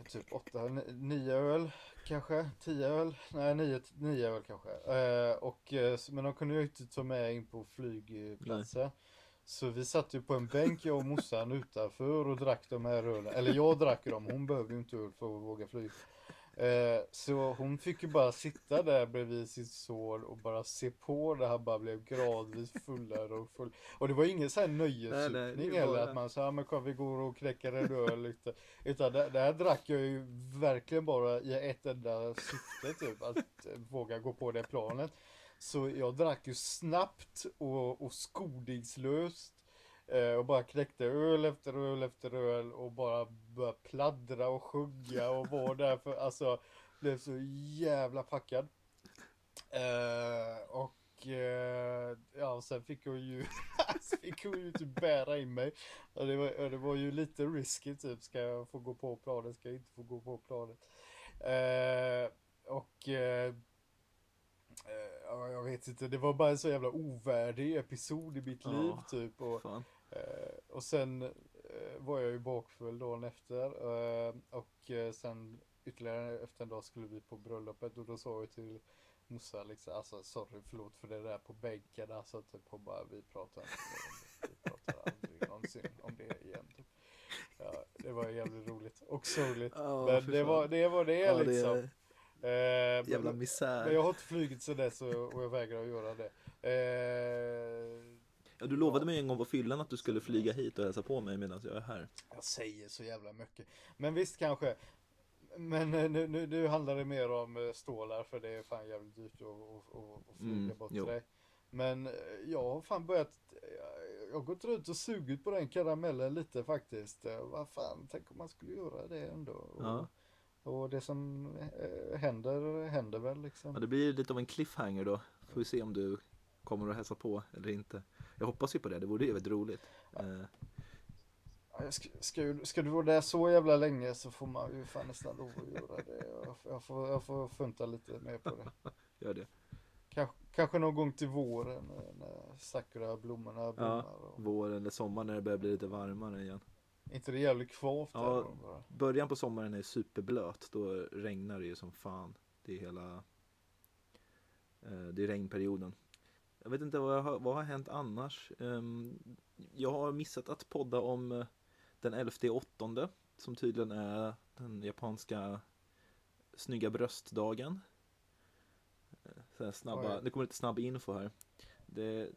Typ 8, 9 öl kanske, 10 öl, nej 9, 9 öl kanske. Eh, och, eh, men de kunde ju inte ta med in på flygplatsen. Så vi satt ju på en bänk jag och morsan utanför och drack de här ölen. Eller jag drack dem, hon behövde ju inte öl för att våga flyga. Eh, så hon fick ju bara sitta där bredvid sin son och bara se på när han bara blev gradvis fullare och full. Och det var ingen sån här det heller att man sa, ja men kom vi går och knäcker en öl lite. Utan det, det här drack jag ju verkligen bara i ett enda syfte typ, att eh, våga gå på det planet. Så jag drack ju snabbt och, och skoningslöst. Eh, och bara knäckte öl efter öl efter öl och bara började pladdra och sjunga och var där för alltså blev så jävla packad. Eh, och eh, ja, sen fick hon ju fick hon ju typ bära in mig. Och det, var, det var ju lite risky typ, ska jag få gå på planet, ska jag inte få gå på planet. Eh, och eh, eh, ja, jag vet inte, det var bara en så jävla ovärdig episod i mitt Ja. liv typ. Och, Fan. Eh, och sen eh, var jag ju bakfull dagen efter eh, och sen ytterligare efter en dag skulle vi på bröllopet och då sa jag till morsan liksom, alltså sorry förlåt för det där på bänken, alltså typ hon bara vi pratar inte om det, vi pratar aldrig någonsin om det igen. Typ. Ja, det var jävligt roligt och sorgligt. Ja, men det var, det var det Ja, det liksom. är Eh, jävla misär. men jag har inte flugit så dess och, och jag vägrar att göra det. Eh, Ja, du lovade mig en gång på fyllan att du skulle flyga hit och hälsa på mig medan jag är här. Jag säger så jävla mycket. Men visst kanske. Men eh, nu, nu, nu handlar det mer om eh, stålar för det är fan jävligt dyrt att, att, att, flyga Mm, bort jo. dig. Men eh, jag har fan börjat. Jag, har gått runt och sugit på den karamellen lite faktiskt. Vad fan, tänk om man skulle göra det ändå. Och, Ja. och det som händer, händer väl liksom. Ja, det blir lite av en cliffhanger då. Får vi se om du kommer att hälsa på eller inte. Jag hoppas ju på det, det vore ju väldigt roligt. Eh, Ja, Ska, ska, ju- ska du vara där så jävla länge så får man ju fan nästan lov att göra det. Jag, jag, får, jag får funta lite mer på det. gör det. Kanske, kanske någon gång till våren eh, när sakura-blommorna blommar. Och, Vår eller sommar när det börjar bli lite varmare igen. inte det jävligt kvavt Ja. Början på sommaren är superblöt, då regnar det ju som fan. Det är hela... eh, Det är regnperioden. Jag vet inte vad, jag har, vad har hänt annars. Ehm, Jag har missat att podda om eh, den 11 åttonde som tydligen är den japanska snygga bröstdagen. Eh, Så snabba, det kommer lite snabb info här. Det,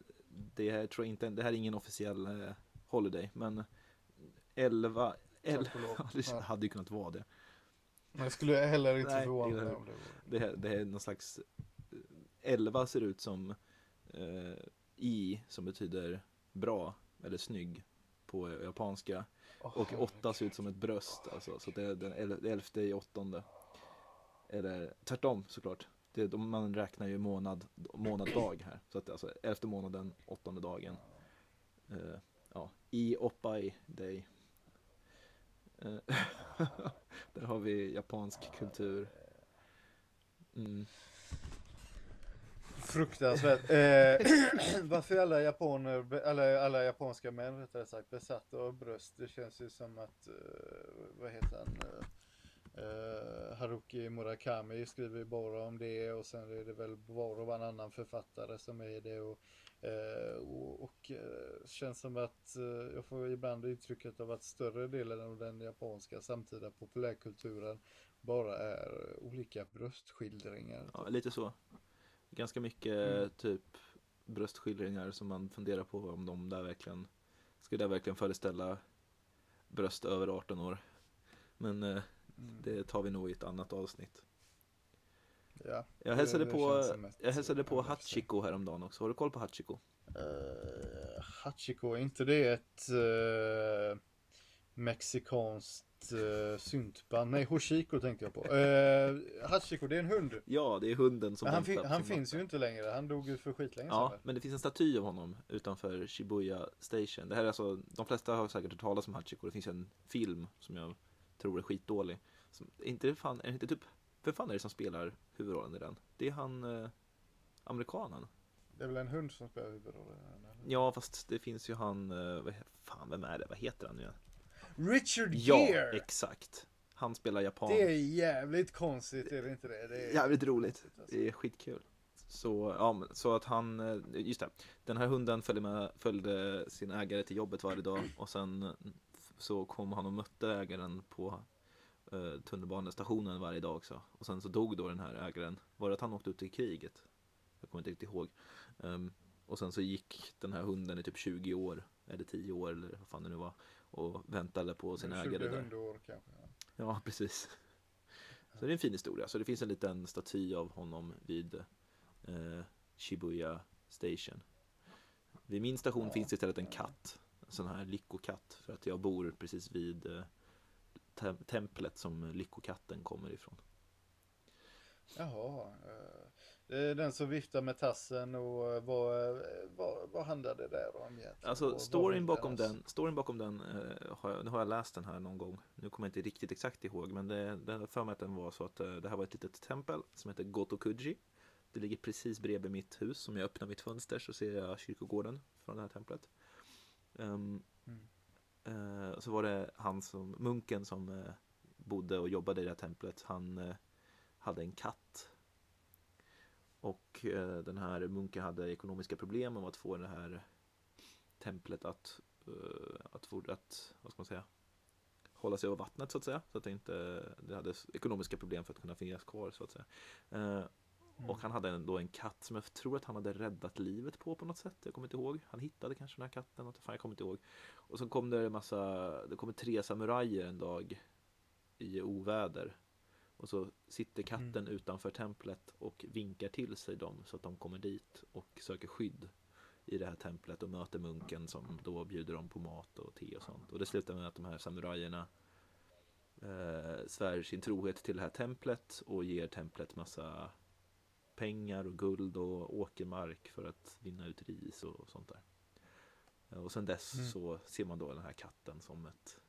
det här tror jag inte, det här är ingen officiell eh, holiday, men 11, 11 Tack och lov. Ja, det hade ju kunnat vara det. Men jag skulle heller inte förvåna mig om det var. Det, här, det är någon slags 11 ser ut som eh, i som betyder bra eller snygg på japanska. Åh, Och. 8 ser ut som ett bröst alltså. Så det är den el- elfte i åttonde. Eller tvärtom såklart. Det, är- man räknar ju månad, månaddag här. Så att alltså elfte månaden, åttonde dagen. Eh, ja, i oppai day. Eh, där har vi japansk kultur. Mm. Fruktansvärt. Eh, varför är alla japaner, eller alla japanska män rättare sagt, besatta av bröst? Det känns ju som att, eh, vad heter han? Eh, eh, Haruki Murakami skriver ju bara om det och sen är det väl var och varannan författare som är det. Och, eh, och, och eh, känns som att eh, jag får ibland intrycket av att större delen av den japanska samtida populärkulturen bara är olika bröstskildringar. Ja, lite så. Ganska mycket Mm. typ bröstskildringar som man funderar på om de där verkligen Skulle det verkligen föreställa bröst över 18 år. Men eh, Mm. det tar vi nog i ett annat avsnitt. Ja. Jag hälsade det på, som ett, jag hälsade på eh, Hachiko häromdagen också. Har du koll på Hachiko? Uh, Hachiko, är inte det ett uh, mexikanskt uh, syntband? Nej, Hoshiko tänkte jag på. Uh, Hachiko, det är en hund. Ja, det är hunden som han, fin- han finns ju inte längre. Han dog ju för skitlänge Ja, sedan. men det finns en staty av honom utanför Shibuya Station. Det här är alltså, de flesta har säkert hört talas om Hachiko. Det finns en film som jag tror är skitdålig. Som, är inte det fan, är inte typ, vem fan är det som spelar huvudrollen i den? Det är han, eh, amerikanen. Det är väl en hund som spelar huvudrollen? eller? Ja, fast det finns ju han, eh, vad, fan vem är det, vad heter han nu igen? Richard Ja, Gere! exakt. Han spelar japan. Det är jävligt konstigt, är det inte det? det är Jävligt roligt. alltså. Det är skitkul. Så, ja, så att han, eh, just det. Den här hunden följde, med, följde sin ägare till jobbet varje dag och sen så kom han och mötte ägaren på eh, tunnelbanestationen varje dag också. Och sen så dog då den här ägaren. Var det att han åkte ut i kriget? Jag kommer inte riktigt ihåg. Ehm, och sen så gick den här hunden i typ 20 år, eller 10 år eller vad fan det nu var. Och väntade på sin 20 ägare där. hundår kanske. ja. Ja, precis. Så det är en fin historia. Så det finns en liten staty av honom vid eh, Shibuya Station. Vid min station finns det istället en katt. En sån här lyckokatt. För att jag bor precis vid eh, tem- templet som lyckokatten kommer ifrån. Jaha. eh, den som viftar med tassen och eh, vad, eh, vad, vad handlar det där om egentligen? Alltså Vad- vad storyn bakom den, storyn bakom den eh, har jag, nu har jag läst den här någon gång. Nu kommer jag inte riktigt exakt ihåg men det, det för mig att den var så att eh, det här var ett litet tempel som heter Gotokuji. Det ligger precis bredvid mitt hus. Om jag öppnar mitt fönster så ser jag kyrkogården från det här templet. Ehm, Mm. Eh, så var det han som, munken som eh, bodde och jobbade i det här templet. Han eh, hade en katt. Och eh, den här munken hade ekonomiska problem om att få det här templet att, eh, att, att vad ska man säga, hålla sig över vattnet så att säga. Så att det inte det hade ekonomiska problem för att kunna finnas kvar så att säga. Eh, och han hade en- då en katt som jag tror att han hade räddat livet på på något sätt. Jag kommer inte ihåg. Han hittade kanske den här katten. Något, fan, jag kommer inte ihåg. Och så kom det en massa, det kommer tre samurajer en dag i oväder. Och så sitter katten utanför templet och vinkar till sig dem så att de kommer dit och söker skydd i det här templet och möter munken som då bjuder dem på mat och te och sånt. Och det slutar med att de här samurajerna eh, svär sin trohet till det här templet och ger templet massa pengar och guld och åkermark för att vinna ut ris och sånt där. Eh, Och sen dess Mm. så ser man då den här katten som ett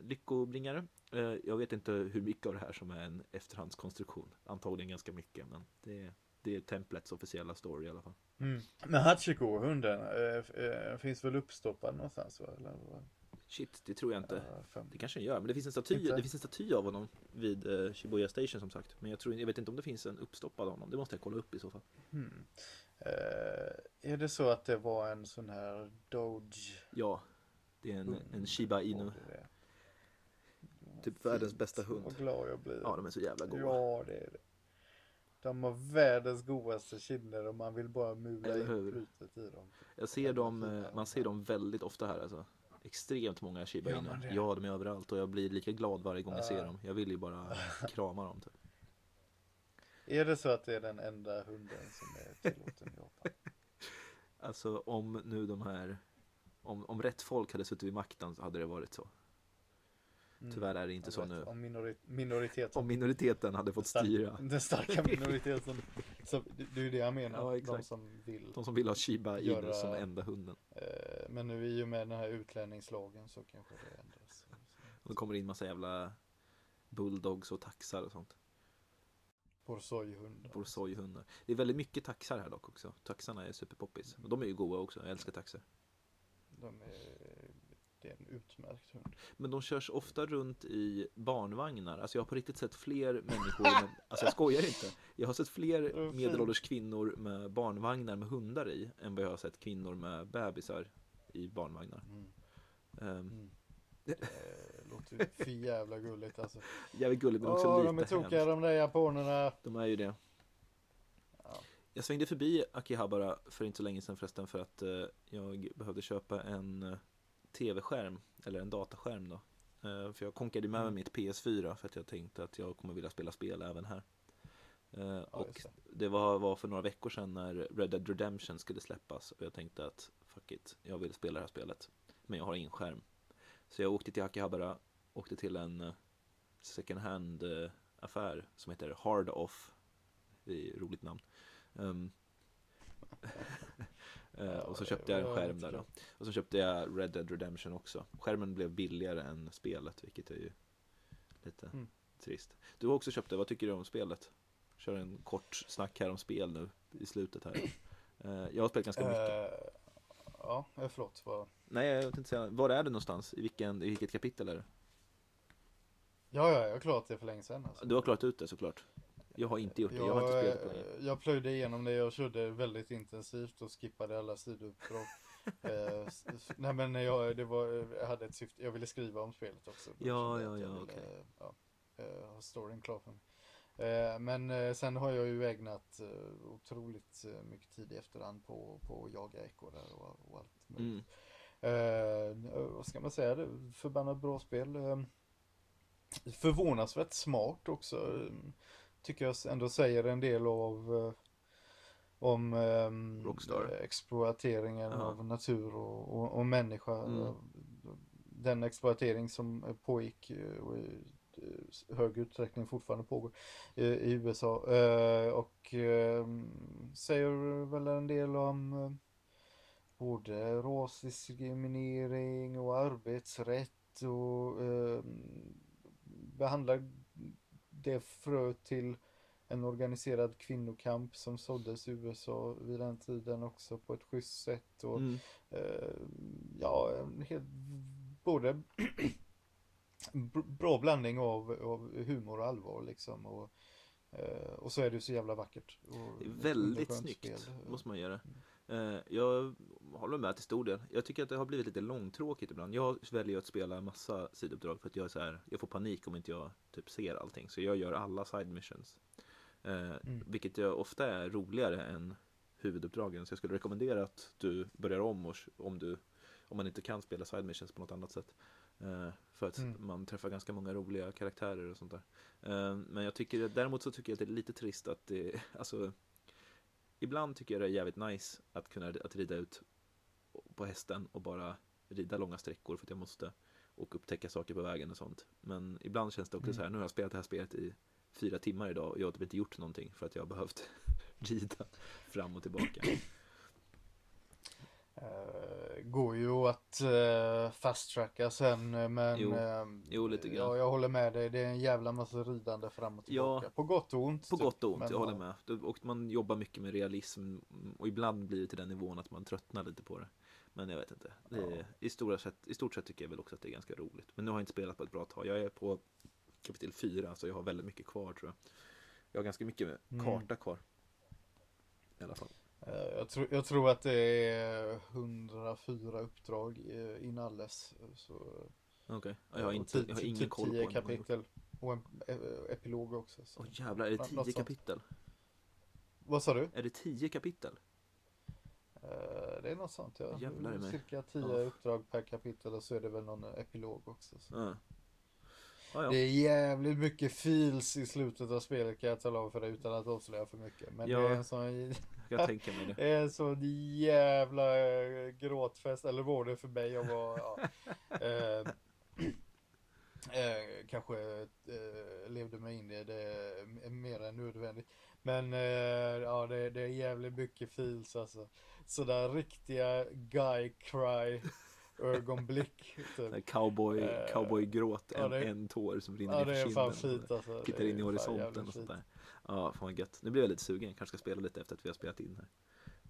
lyckobringare. Eh, jag vet inte hur mycket av det här som är en efterhandskonstruktion. Antagligen ganska mycket, men det, det är templets officiella story i alla fall. Mm. Men Hachiko-hunden eh, eh, finns väl uppstoppad någonstans va? Eller? Shit, det tror jag inte. Fem. Det kanske den gör, men det finns en staty, Inte? det finns en staty av honom vid eh, Shibuya Station som sagt. Men jag, tror, jag vet inte om det finns en uppstoppad av honom. Det måste jag kolla upp i så fall. Hmm. Eh, är det så att det var en sån här Doge? Ja, det är en, en Shiba Inu. Typ världens bästa hund. Vad glad jag blir. Ja, de är så jävla goda. Ja, det är det. De har världens godaste kinder och man vill bara mula in skjutet i dem. Jag ser dem, man ser dem väldigt ofta här alltså. Extremt många Shiba det? Ja, de är överallt och jag blir lika glad varje gång jag ser Ja. dem. Jag vill ju bara krama dem. Typ. Är det så att det är den enda hunden som är tillåten i Japan? Alltså om nu de här, om, om rätt folk hade suttit vid makten så hade det varit så. Mm. Tyvärr är det inte så nu. Om minori- minoriteten. Om minoriteten hade fått styra. Den starka minoriteten. Så, det det är ju det jag menar. Ja, de som vill. De som vill ha Shiba Inu Göra- som enda hunden. Eh, Men nu i och med den här utlänningslagen så kanske det ändras. Och det kommer in massa jävla bulldogs och taxar och sånt. Borsojhundar. Borsojhundar. Det är väldigt mycket taxar här dock också. Taxarna är superpoppis. Och de är ju goda också. Jag älskar taxar. De är, det är en utmärkt hund. Men de körs ofta runt i barnvagnar. Alltså jag har på riktigt sett fler människor med, Alltså jag skojar inte. Jag har sett fler medelålders kvinnor med barnvagnar med hundar i än vad jag har sett kvinnor med bebisar i barnvagnar. Mm. Um, Mm. Det låter för jävla gulligt alltså. jävligt gulligt men också Åh, lite de är tokiga de där japanerna. De är ju det. Ja. Jag svängde förbi Akihabara för inte så länge sedan förresten för att eh, jag behövde köpa en eh, tv-skärm eller en dataskärm då. Eh, för jag konkade med mig Mm. mitt PS4 för att jag tänkte att jag kommer vilja spela spel även här. Eh, och det. var, för några veckor sedan när Red Dead Redemption skulle släppas och jag tänkte att fuck it, jag vill spela det här spelet. Men jag har ingen skärm. Så jag åkte till Akihabara, åkte till en eh, second hand affär som heter Hard Off. Det är ett roligt namn. Eh, och så köpte jag en skärm där då. Och så köpte jag Red Dead Redemption också. Skärmen blev billigare än spelet, vilket är ju lite Mm. trist. Du har också köpt det, vad tycker du om spelet? Kör en kort snack här om spel nu i slutet här. Eh, jag har spelat ganska mycket. Eh, ja, förlåt. Vad... Nej, jag inte säga. Var är du någonstans? I, vilken, I vilket kapitel är det? Ja, ja, jag har klarat det för länge sedan. Alltså. Du har klarat ut det såklart. Jag har inte gjort det, jag har inte spelat på länge. eh, jag plöjde igenom det, jag körde väldigt intensivt och skippade alla sidouppdrag. eh, nej men jag, det var, jag hade ett syfte, jag ville skriva om spelet också. Ja, kände ja, jag jag ja, okej. ja, eh, ha storyn klar för mig. Eh, men eh, sen har jag ju ägnat eh, otroligt mycket tid i efterhand på, på att jaga ekorrar och, och allt möjligt. Mm. Eh, vad ska man säga? Det förbannat bra spel. Förvånansvärt smart också. Tycker jag ändå säger en del av eh, om ehm, eh, exploateringen Ja. av natur och, och, och människa. Mm. Den exploatering som eh, pågick eh, och i hög utsträckning fortfarande pågår i, USA. Och ehm, säger väl en del om både rasdiskriminering och arbetsrätt och eh, behandlar det frö till en organiserad kvinnokamp som såddes i USA vid den tiden också på ett schysst sätt och Mm. eh, ja, en helt både bra blandning av, av humor och allvar liksom. Och, eh, och så är det så jävla vackert. Och väldigt snyggt, spel. måste man göra. Eh, Jag håller med till stor del. Jag tycker att det har blivit lite långtråkigt ibland. Jag väljer att spela massa sidouppdrag för att jag är så här, jag får panik om inte jag typ ser allting. Så jag gör alla side missions. Eh, Vilket jag ofta är roligare än huvuduppdragen. Så jag skulle rekommendera att du börjar om och, om, du, om man inte kan spela side missions på något annat sätt. Eh, för att Mm. man träffar ganska många roliga karaktärer och sånt där. Men jag tycker, däremot så tycker jag att det är lite trist att det, alltså Ibland tycker jag det är jävligt nice att kunna att rida ut på hästen och bara rida långa sträckor för att jag måste och upptäcka saker på vägen och sånt. Men ibland känns det också så här, nu har jag spelat det här spelet i fyra timmar idag och jag har typ inte gjort någonting för att jag har behövt rida fram och tillbaka. Eh, går ju att uh, fast-tracka sen eh, men Jo. eh, Jo, lite grann. Ja, jag håller med dig. Det är en jävla massa ridande fram och Ja. tillbaka. På gott och ont. På typ. gott och ont, Men, jag håller ja. med. Och man jobbar mycket med realism och ibland blir det till den nivån att man tröttnar lite på det. Men jag vet inte. Det är, i, stora sätt, I stort sett tycker jag väl också att det är ganska roligt. Men nu har jag inte spelat på ett bra tag. Jag är på kapitel 4 så jag har väldigt mycket kvar tror jag. Jag har ganska mycket Mm. karta kvar. I alla fall. Eh, Jag, tror, jag tror att det är 104 uppdrag eh, inalles. Okej, ja, jag har, inte, jag har typ ingen koll på 10 hur många jag har gjort. kapitel. Och en eh, epilog också. Så. Åh jävlar, är det 10 något sånt. kapitel? Vad sa du? Är det 10 kapitel? Det är något sånt ja. Jävlar i mig. Cirka 10 Ja. uppdrag per kapitel och så är det väl någon epilog också. Så. Ja. Ja, ja. Det är jävligt mycket feels i slutet av spelet kan jag tala om för dig utan att avslöja för mycket. Men Ja. det är en sån, Jag tänker mig det. är en sån jävla eh, gråtfest, eller var det för mig? Jag var, ja. eh, eh, kanske eh, levde mig in i det eh, mer än nödvändigt. Men eh, ja, det, det är jävligt mycket feels alltså. Sådär riktiga guy cry ögonblick. Typ. Cowboy, Eh, cowboygråt, en, ja, en tår som rinner Ja, ner för kinden. fint alltså. Tittar in i horisonten och sånt där. Ja, fan vad gött. Nu blir jag lite sugen. Kanske ska spela lite efter att vi har spelat in här.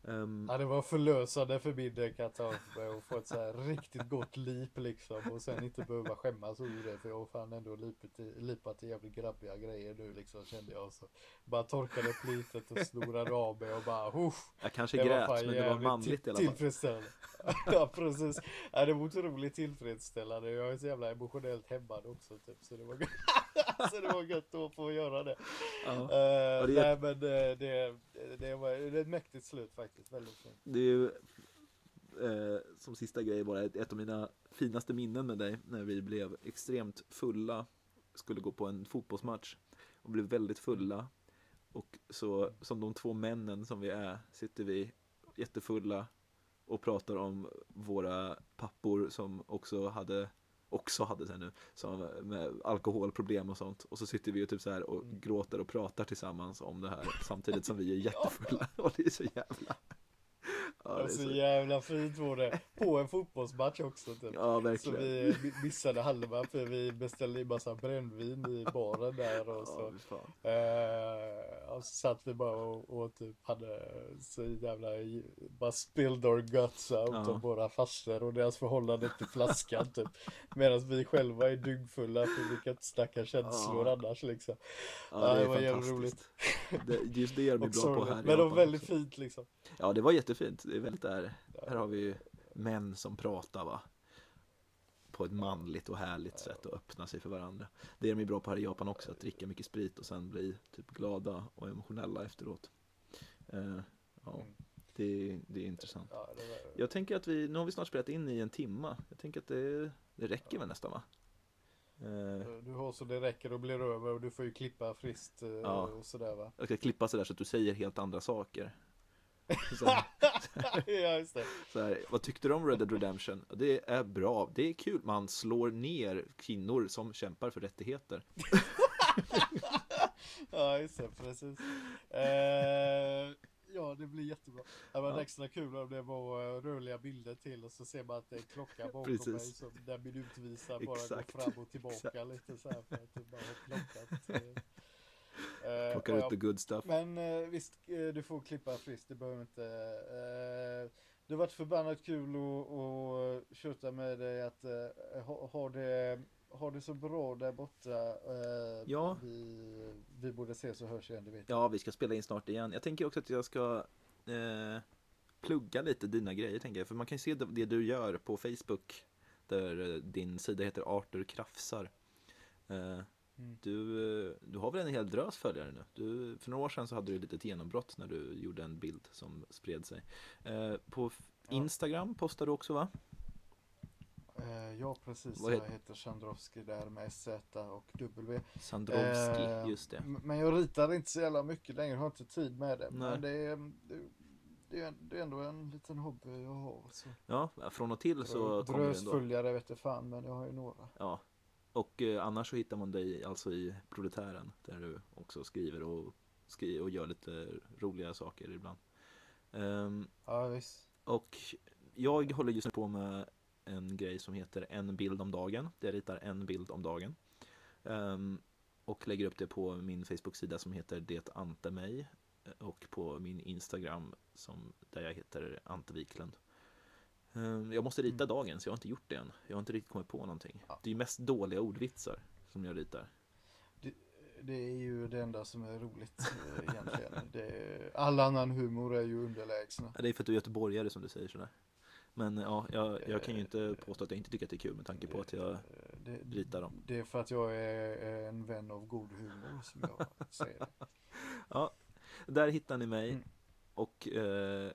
Ehm, Ja det var förlösande för min del för att få ett så här riktigt gott lip liksom och sen inte behöva skämmas över det för jag har fan ändå lipit i, lipat i jävligt grabbiga grejer nu liksom kände jag så bara torkade plitet och snorade av mig och bara uff, jag kanske grät, men det var manligt i alla till- fall. Tillfredsställande. ja precis. Ja, det var otroligt tillfredsställande. Jag är så jävla emotionellt hämmad också typ så det var. så det var gött att få göra det. Ja. Eh, Och det nej är- men det, det, det, var det är ett mäktigt slut faktiskt. Väldigt fint. Det är ju eh, som sista grej bara ett, ett av mina finaste minnen med dig när vi blev extremt fulla, skulle gå på en fotbollsmatch och blev väldigt fulla. Och så som de två männen som vi är sitter vi jättefulla och pratar om våra pappor som också hade också hade sen nu, som med alkoholproblem och sånt. Och så sitter vi ju typ så här och gråter och pratar tillsammans om det här samtidigt som vi är jättefulla. Och det är så jävla... Ja, det Alltså så... jävla fint var det. På en fotbollsmatch också typ. Ja, Så verkligen. vi mi- missade halva för vi beställde in massa brännvin i baren där och Ja, så. fan. Eh, och så satt vi bara och, och typ hade så jävla bara spilled our guts out Ja. om våra faster och deras förhållande till flaskan typ. Medan vi själva är dyngfulla för vi kan inte snacka känslor Ja. annars liksom. Ja, Ja, det det är var jävligt fantastiskt. Det, just det är Och bra på här Men de var väldigt också. fint liksom. Ja, det var jättefint. Det är väldigt där. Här har vi ju män som pratar va. På ett manligt och härligt sätt och öppna sig för varandra. Det är de ju bra på här i Japan också, att dricka mycket sprit och sen bli typ glada och emotionella efteråt. Eh, ja, Mm. det, det är intressant. Jag tänker att vi, nu har vi snart spelat in i en timma. Jag tänker att det, det räcker väl nästan va? Eh, Du har så det räcker och blir över och du får ju klippa friskt eh, Ja. och sådär va. jag ska klippa sådär så att du säger helt andra saker. Så här, ja just det. så här, vad tyckte du om Red Dead Redemption? Det är bra, det är kul. Man slår ner kvinnor som kämpar för rättigheter. Ja just det, precis. Eh, ja det blir jättebra. Det var Ja. extra kul om det var eh, rörliga bilder till och så ser man att det är en klocka bakom Precis. mig som där minutvisar bara Exakt. går fram och tillbaka Exakt. lite så här för att du bara har plockat. Eh. Plockar och ut the good stuff. Men eh, visst, eh, du får klippa friskt, det behöver inte. Eh, det har varit förbannat kul att, köta med dig att ha, ha, det, ha det så bra där borta. Ja. Vi, vi borde ses och hörs igen, det vet Ja, vi ska spela in snart igen. Jag tänker också att jag ska plugga lite dina grejer, tänker jag. För man kan ju se det, du gör på Facebook, där din sida heter Arthur Krafsar. Mm. du, eh, du har väl en hel drös följare nu? Du, för några år sedan så hade du ett genombrott när du gjorde en bild som spred sig. Eh, på Ja. Instagram postar du också va? Eh, ja, precis. Vad Jag heter- heter Chandrovski där med SZ och W. Sandrovski, Eh, just det. Men jag ritar inte så jävla mycket längre, har inte tid med det. Nej. Men det är, det, det, är, det är ändå en liten hobby jag har. Så. Ja, från och till så kommer det ändå. Bröstföljare vet jag fan, men jag har ju några. Ja, och eh, annars så hittar man dig alltså i Proletären där du också skriver och, skriver och gör lite roliga saker ibland. Ehm, Ja, visst. och jag håller just nu på med en grej som heter en bild om dagen. Jag ritar en bild om dagen. Ehm, och lägger upp det på min Facebook-sida som heter Det Ante mig. Och på min Instagram som, där jag heter Ante Wiklund. Ehm, Jag måste rita dagen så jag har inte gjort det än. Jag har inte riktigt kommit på någonting. Ja. Det är ju mest dåliga ordvitsar som jag ritar. Det är ju det enda som är roligt eh, egentligen. Det all annan humor är ju underlägsna. Det är för att du är göteborgare som du säger sådär. Men ja, jag, jag kan ju inte påstå att jag inte tycker att det är kul med tanke på att jag Eh, Det, ritar dem. det är för att jag är är en vän av god humor som jag säger det. Ja, där hittar ni mig Mm. och eh,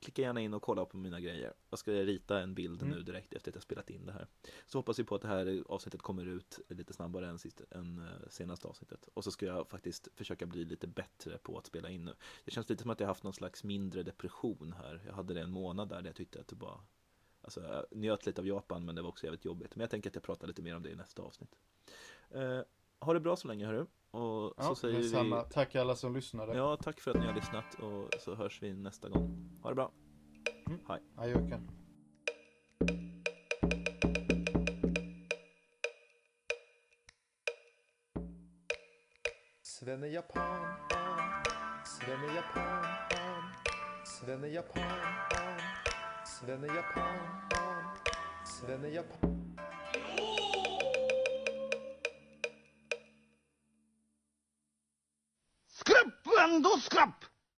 klicka gärna in och kolla på mina grejer. Jag ska rita en bild Mm. nu direkt efter att jag spelat in det här. Så hoppas vi på att det här avsnittet kommer ut lite snabbare än, sist, än eh, senaste avsnittet. Och så ska jag faktiskt försöka bli lite bättre på att spela in nu. Det känns lite som att jag haft någon slags mindre depression här. Jag hade det en månad där, där jag tyckte att det bara Alltså jag njöt lite av Japan men det var också jävligt jobbigt. Men jag tänker att jag pratar lite mer om det i nästa avsnitt. Eh, ha det bra så länge hörru. Och Ja, så säger detsamma. vi Tack alla som lyssnade. Ja, tack för att ni har lyssnat och så hörs vi nästa gång. Ha det bra. Ajöken. Svenne Japan, Svenne Japan, Svenne Japan, Svenne Japan, Svenne Japan. ンドスクラップ！